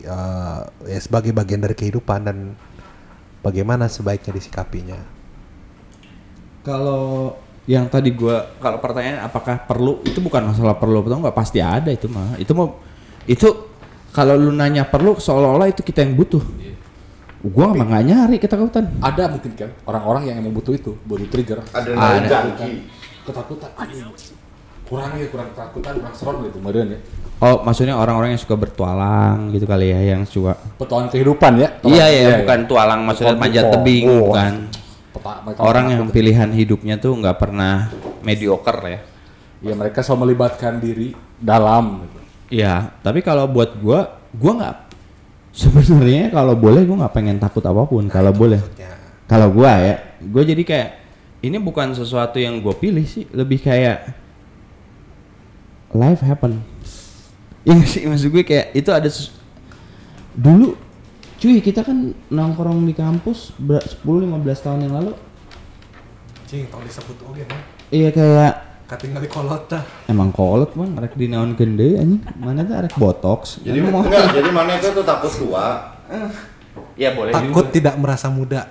eh, ya sebagai bagian dari kehidupan dan bagaimana sebaiknya disikapinya? Kalau yang tadi gua kalau pertanyaan apakah perlu itu bukan masalah perlu atau nggak pasti ada itu mah. Itu mau itu kalau lu nanya perlu seolah-olah itu kita yang butuh. Gua mah nggak nyari ketakutan. Ada mungkin kan orang-orang yang emang butuh itu, butuh trigger. Ada Ada. junkie. Ketakutan. Anjing. Kurang ya, kurang ketakutan, kurang serem gitu, meren ya. Oh, maksudnya orang-orang yang suka bertualang gitu kali ya, yang suka Petualangan kehidupan ya. Iya ya, bukan tualang maksudnya manjat tebing, Oh, bukan. Peta- Orang yang pilihan hidupnya tuh nggak pernah mediocre ya. ya mereka selalu melibatkan diri dalam gitu. Iya, tapi kalau buat gua, gua nggak sebenarnya kalau boleh gua nggak pengen takut apa pun kalau boleh. Kalau gua ya, gua jadi kayak ini bukan sesuatu yang gua pilih sih, lebih kayak life happen. Iya sih maksud gue kayak itu ada dulu cuy kita kan nongkrong di kampus ber- 10-15 tahun yang lalu cing, tau disebut oke mah. iya kayak Katinggal di kolot dah. emang kolot bang rek dinaon gede anjing mana tuh rek botox Jadi Emang mau enggak, jadi mana itu tuh takut tua. Ya boleh Takut juga. tidak merasa muda.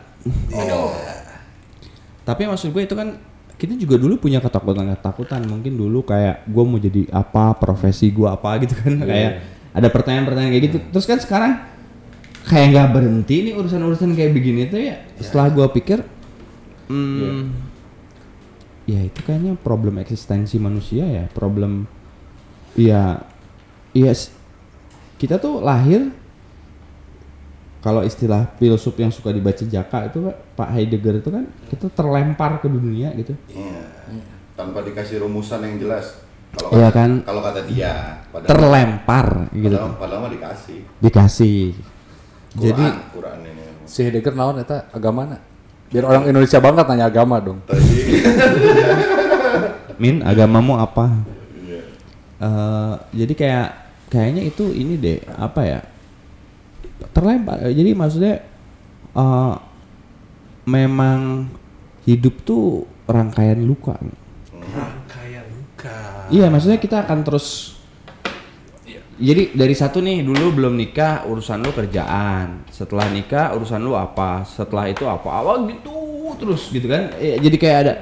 Tapi maksud gue itu kan kita juga dulu punya ketakutan-ketakutan. Mungkin dulu kayak gue mau jadi apa, profesi gue apa gitu kan. Kayak ada pertanyaan-pertanyaan kayak gitu. Terus kan sekarang kayak nggak berhenti nih urusan-urusan kayak begini tuh ya. Setelah gue pikir, hmm, ya itu kayaknya problem eksistensi manusia ya. Problem, ya, ya s- kita tuh lahir kalau istilah filsuf yang suka dibaca Jaka itu Pak Heidegger itu kan kita terlempar ke dunia gitu. Iya. Tanpa dikasih rumusan yang jelas. Kalau Iya kata- kan? Kalau kata dia, padahal, Terlempar gitu. Padahal, padahal mah dikasih. Dikasih. Jadi Quran, Quran ini. Si Heidegger naon eta agama mana? Biar orang Indonesia banget nanya agama dong. Tadi Min agamamu apa? Iya. Eh, jadi kayak kayaknya itu ini deh apa ya? Terlempar. Eh, Jadi maksudnya eh, memang hidup tuh rangkaian luka. Rangkaian luka. Iya, maksudnya kita akan terus jadi dari satu nih dulu belum nikah urusan lu kerjaan, setelah nikah urusan lu apa, setelah itu apa, awal gitu terus gitu kan. Eh, jadi kayak ada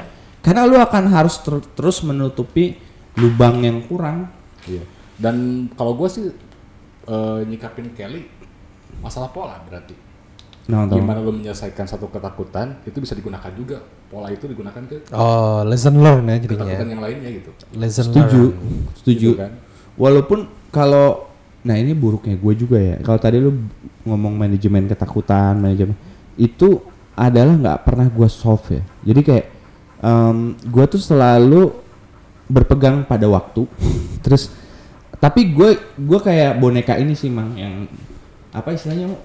karena lu akan harus ter- terus menutupi lubang yang kurang. Iya. Dan kalau gue sih eh, nyikapin Kelly masalah pola berarti. Nah. Gimana lu menyelesaikan satu ketakutan itu bisa digunakan juga. Pola itu digunakan ke Oh, lesson learn ya jadinya. ketakutan ya. yang lainnya gitu. Lesson Setuju, learn. setuju. Gitu kan. Walaupun kalau nah ini buruknya gue juga ya. Kalau tadi lu ngomong manajemen ketakutan, manajemen itu adalah nggak pernah gue solve ya. Jadi kayak gue tuh selalu berpegang pada waktu. Terus tapi gue gue kayak boneka ini sih mang yang apa istilahnya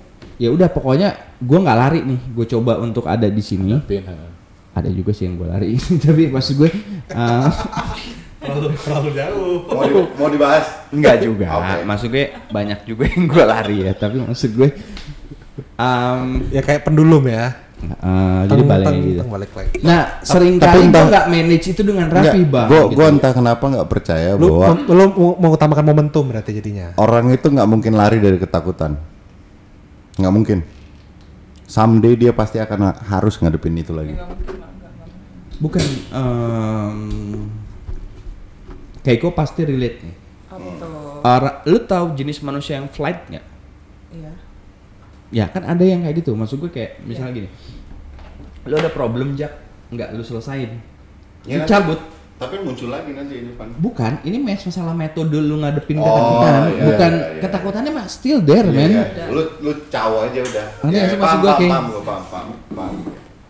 ya udah pokoknya gue nggak lari nih gue coba untuk ada di sini ada juga sih yang gue lari tapi maksud gue uh, terlalu terlalu jauh Mau, di- mau dibahas? Enggak juga. Oke. Maksud gue banyak juga yang gue lari ya, tapi maksud gue um, Ya kayak pendulum ya. uh, jadi Teng, balik teng, gitu. teng, balik lagi. Nah, sering tapi kali entah- nggak manage itu dengan rapi, Bang. Gue gitu. gue entah kenapa nggak percaya Lu, bahwa mem- lu mau mengutamakan momentum berarti jadinya. orang itu nggak mungkin lari dari ketakutan. Nggak mungkin. Someday dia pasti akan harus ngadepin itu lagi. Bukan um, Keiko pasti relate nih. Apa tuh? Lu tahu jenis manusia yang flight nggak? Iya. Ya kan ada yang kayak gitu. Maksud gue kayak misalnya gini. Lu ada problem jak, nggak lu selesain. Ya, lu cabut. Tapi muncul lagi nanti di depan. Bukan, ini mes masalah metode lu ngadepin Oh, ketakutan. iya, Bukan iya, iya. ketakutannya mah still there, Iya, man. iya. Lu lu caw aja udah. Ngerti nggak sih maksud paham, kayak- paham, paham, paham, paham.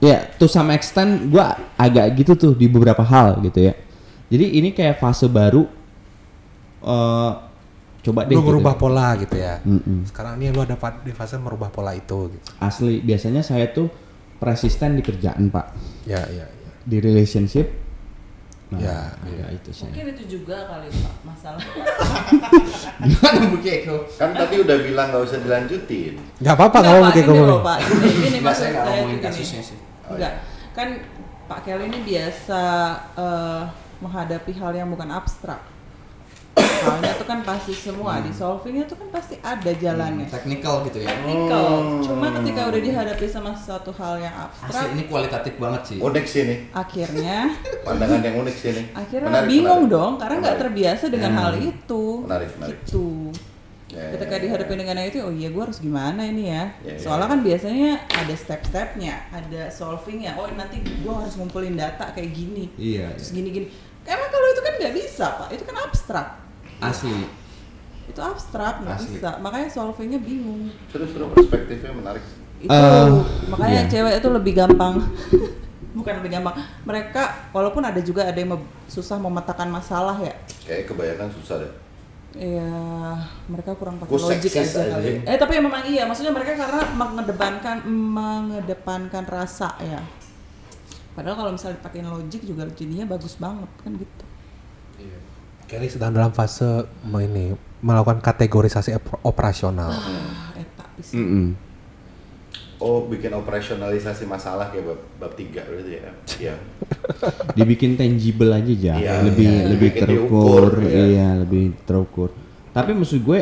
Ya, to some extent gua agak gitu tuh di beberapa hal gitu ya. Jadi ini kayak fase baru eh coba deh Lu gitu. merubah pola gitu ya. Mm-mm. Sekarang ini lu ada di fase merubah pola itu gitu. Asli, biasanya saya tuh persisten di kerjaan, Pak. Ya, ya, ya. Di relationship Nah, Ya, agak itu sih. Mungkin itu juga kali Pak masalah. Gimana Bu Keiko? Kan tadi udah bilang nggak usah dilanjutin. Gak apa-apa Enggak, kalau gini ngomong. loh, Pak. Enggak, maksud saya ngomongin kasusnya sih. Enggak. Kan Pak Kelly ini biasa eh, menghadapi hal yang bukan abstrak. Halnya tuh kan pasti semua di solvingnya tuh kan pasti ada jalannya. Technical gitu ya. Technical. Cuma ketika udah dihadapi sama satu hal yang abstrak, Asli ini kualitatif banget sih. Unik sih nih. akhirnya Pandangan yang unik sih nih. akhirnya Menarik, bingung menarik. dong karena nggak terbiasa dengan hal itu. Menarik, menarik. Gitu. Ya, Ketika ya, dihadapin dengan itu, oh iya gue harus gimana ini ya? Ya, ya, Soalnya ya. kan biasanya ada step-stepnya, ada solvingnya. Oh nanti gue harus ngumpulin data kayak gini, Iya. terus gini-gini. Emang kalau itu kan nggak bisa pak, itu kan abstrak. Asli. Itu abstrak nggak Asli. bisa, makanya solvingnya bingung. Terus terus perspektifnya menarik. Itu Eh, makanya iya. cewek itu lebih gampang. Bukan lebih gampang. Mereka walaupun ada juga ada yang susah memetakan masalah ya. Kayak kebanyakan susah deh. Iya, mereka kurang pakai Gua logik aja aja kali. sih. Eh tapi memang iya, maksudnya mereka karena mengedepankan mengedepankan rasa ya. Padahal kalau misalnya dipakein logik juga jadinya bagus banget kan gitu. Kelly sedang dalam fase ini melakukan kategorisasi op- operasional. Ah, eta bisa. Mm-mm. Oh, bikin operasionalisasi masalah kayak bab, bab tiga berarti ya. Iya. dibikin tangible aja ya Iya, lebih iya. lebih Dibikin terukur diukur, iya. iya lebih terukur tapi maksud gue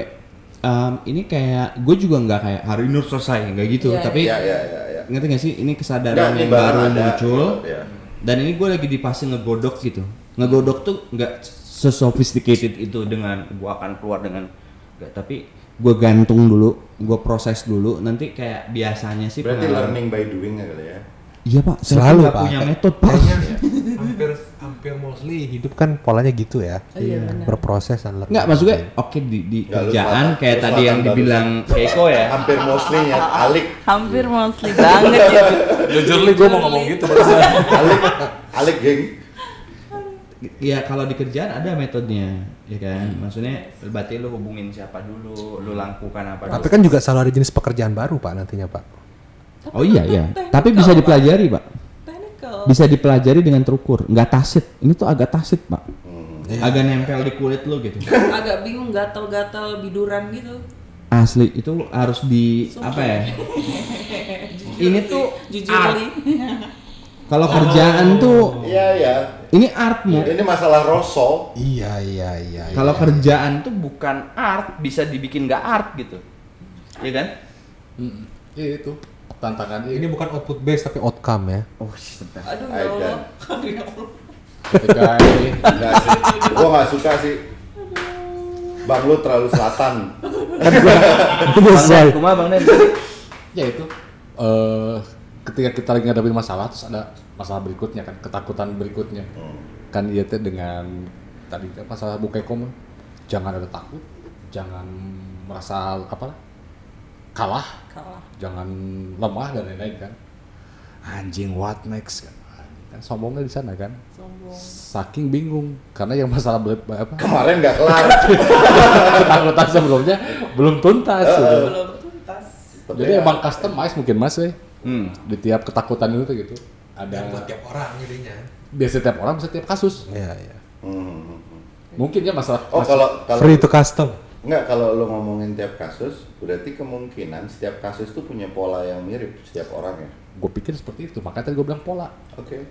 em, ini kayak gue juga nggak kayak hari ini selesai nggak gitu Iya, tapi Iya, iya, iya, iya. Ngerti gak sih? Ini kesadaran Nggak, yang baru ada, muncul. Iya. dan ini gue lagi di fase ngegodok gitu. Ngegodok tuh nggak sesophisticated itu dengan gue akan keluar dengan nggak. Tapi gue gantung dulu gue proses dulu. Nanti kayak biasanya sih Berarti learning by doing ya kali ya. Iya pak Selalu, Pak. punya metode pak hampir hampir mostly hidup kan polanya gitu ya. Iya, benar. Berproses dan learning. Nggak, maksud gue oke di, di lu kerjaan kayak lu tadi yang dibilang Keiko ya. Hampir mostly ya alik Hampir mostly banget ya. Jujur nih gue mau ngomong gitu. alik alik geng. Ya kalau di kerjaan ada metodenya, ya kan. Maksudnya berarti lu hubungin siapa dulu, lu lakukan apa Tapi dulu. kan juga selalu ada jenis pekerjaan baru pak nantinya pak. Oh iya iya. Technical, Tapi bisa dipelajari, Pak. Technical. Bisa dipelajari dengan terukur, nggak tasit. Ini tuh agak tasit, Pak. Hmm. Agak nempel di kulit lu gitu. Agak bingung gatal-gatal biduran gitu. Asli itu harus di apa ya? Ini tuh Jujur. Kalau kerjaan tuh Iya, iya. Ini artmu. Ini masalah rosol. Iya iya iya. Kalau iya. kerjaan tuh bukan art bisa dibikin nggak art gitu Iya kan Mm. Iya itu tantangannya. ini bukan output based tapi outcome ya. Oh, sebentar. Aduh ya. Allah. Ya Allah. ketika ini Enggak sih. Gua nggak suka sih. Bang lu terlalu selatan. Bang Den, kumaha Bang Den? ya itu eh ketika kita lagi ngadepin masalah terus ada masalah berikutnya kan ketakutan berikutnya kan iya teh dengan tadi kan masalah bukekom jangan ada takut jangan merasa apa kalah Kalah. jangan lemah dan lain-lain kan anjing what next kan kan sombongnya di sana kan Sombong. saking bingung karena yang masalah ber- apa Kemarin nggak kelar. ketakutan sebelumnya belum tuntas gitu. Belum tuntas. jadi emang customize mungkin mas ya Hmm. di tiap ketakutan itu gitu ada Dan buat tiap orang jadinya. biasa setiap orang bisa tiap kasus Iya iya. Hmm. mungkin ya masalah Oh kalau kalau Free to custom. Enggak, kalau lo ngomongin tiap kasus, berarti kemungkinan setiap kasus tuh punya pola yang mirip setiap orang ya. gue pikir seperti itu makanya tadi gue bilang pola Oke.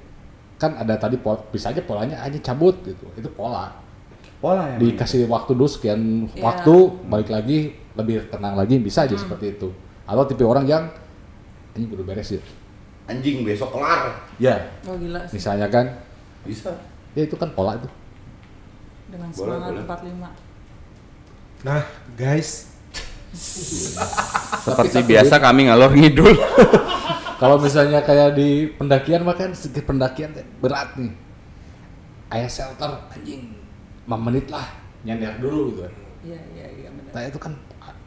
kan ada tadi pola bisa aja polanya aja cabut gitu itu pola Pola ya. dikasih waktu dulu sekian Iya. waktu balik lagi lebih tenang lagi bisa aja seperti itu atau tipe orang yang ini udah beres ya Anjing besok kelar. ya Oh gila sih. misalnya kan Bisa. ya itu kan pola itu Dengan Boleh, semangat boleh. 45. Nah guys, Seperti biasa kami ngalor ngidul. Kalau misalnya kayak di pendakian mah kan sedikit pendakian berat nih. Ayah shelter anjing 5 menit lah nyender dulu gitu kan. Iya iya iya benar. Nah itu kan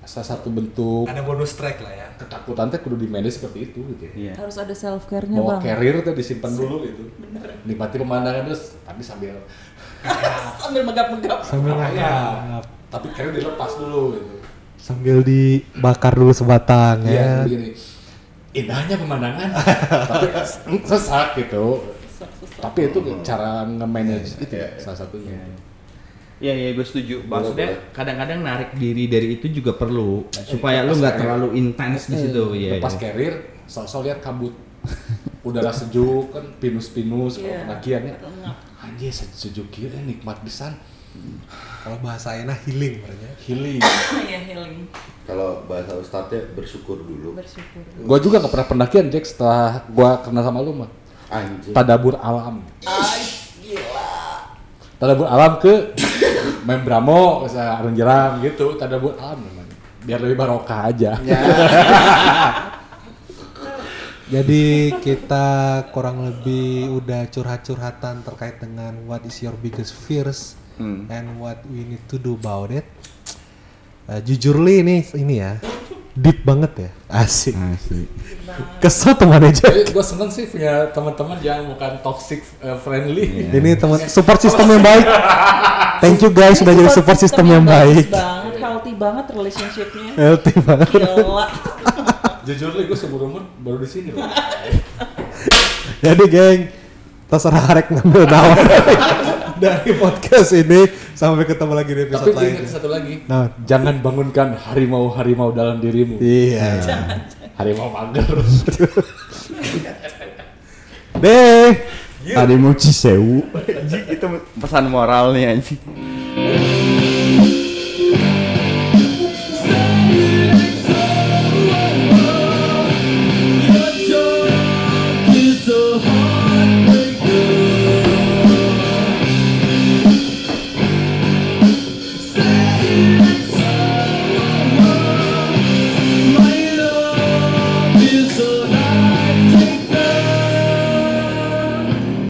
salah satu bentuk ada bonus track lah ya. ketakutan teh kudu di manage seperti itu gitu ya. Iya. Harus ada self care-nya, Bawa Bang. carrier tuh disimpan dulu gitu. Nikmati pemandangan terus tapi sambil Sambil megap-megap. Sambil ya, ngangkat. Tapi carrier dilepas dulu gitu. Sambil dibakar dulu sebatang Iya, ya. begini. Indahnya pemandangan, tapi sesak gitu. Tapi itu cara nge-manage itu ya, salah satunya. Iya iya gue setuju. Maksudnya kadang-kadang narik diri dari itu juga perlu supaya lu nggak terlalu intens di situ. Iya. Lepas iya. carrier, sosok lihat kabut. Udara sejuk kan, pinus-pinus kalau Iya. pendakiannya. Anjir sejuk kira nikmat pisan. Kalau bahasa enak healing sebenarnya. Healing. Iya healing. Kalau bahasa ustadznya bersyukur dulu. Bersyukur. gua juga gak pernah pendakian Jack setelah gua kenal sama lu mah. Anjing. Tadabur alam. Ay, gila. Tadabur alam ke Membramo, misalnya Arung Jeram gitu. Tadabur alam namanya. Biar lebih barokah aja. Jadi kita kurang lebih udah curhat-curhatan terkait dengan what is your biggest fears Hmm. and what we need to do about it. Eh, jujur li ini ini ya deep banget ya asik. Kesel teman aja. Gue seneng sih punya teman-teman yang bukan toxic uh, friendly. Ini teman support system yang baik. Thank you guys sudah jadi support system yang baik. banget, healthy banget relationship-nya. Healthy banget. Gila. Jujur li gue seumur umur baru di sini loh. Jadi geng, terserah Arek ngambil nawa dari podcast ini sampai ketemu lagi di episode lain. satu lagi. Nah, Jangan bangunkan harimau-harimau dalam dirimu. iya. Harimau mager. Deh. Ada mau cisewu. Anjing itu pesan moral nih anjing.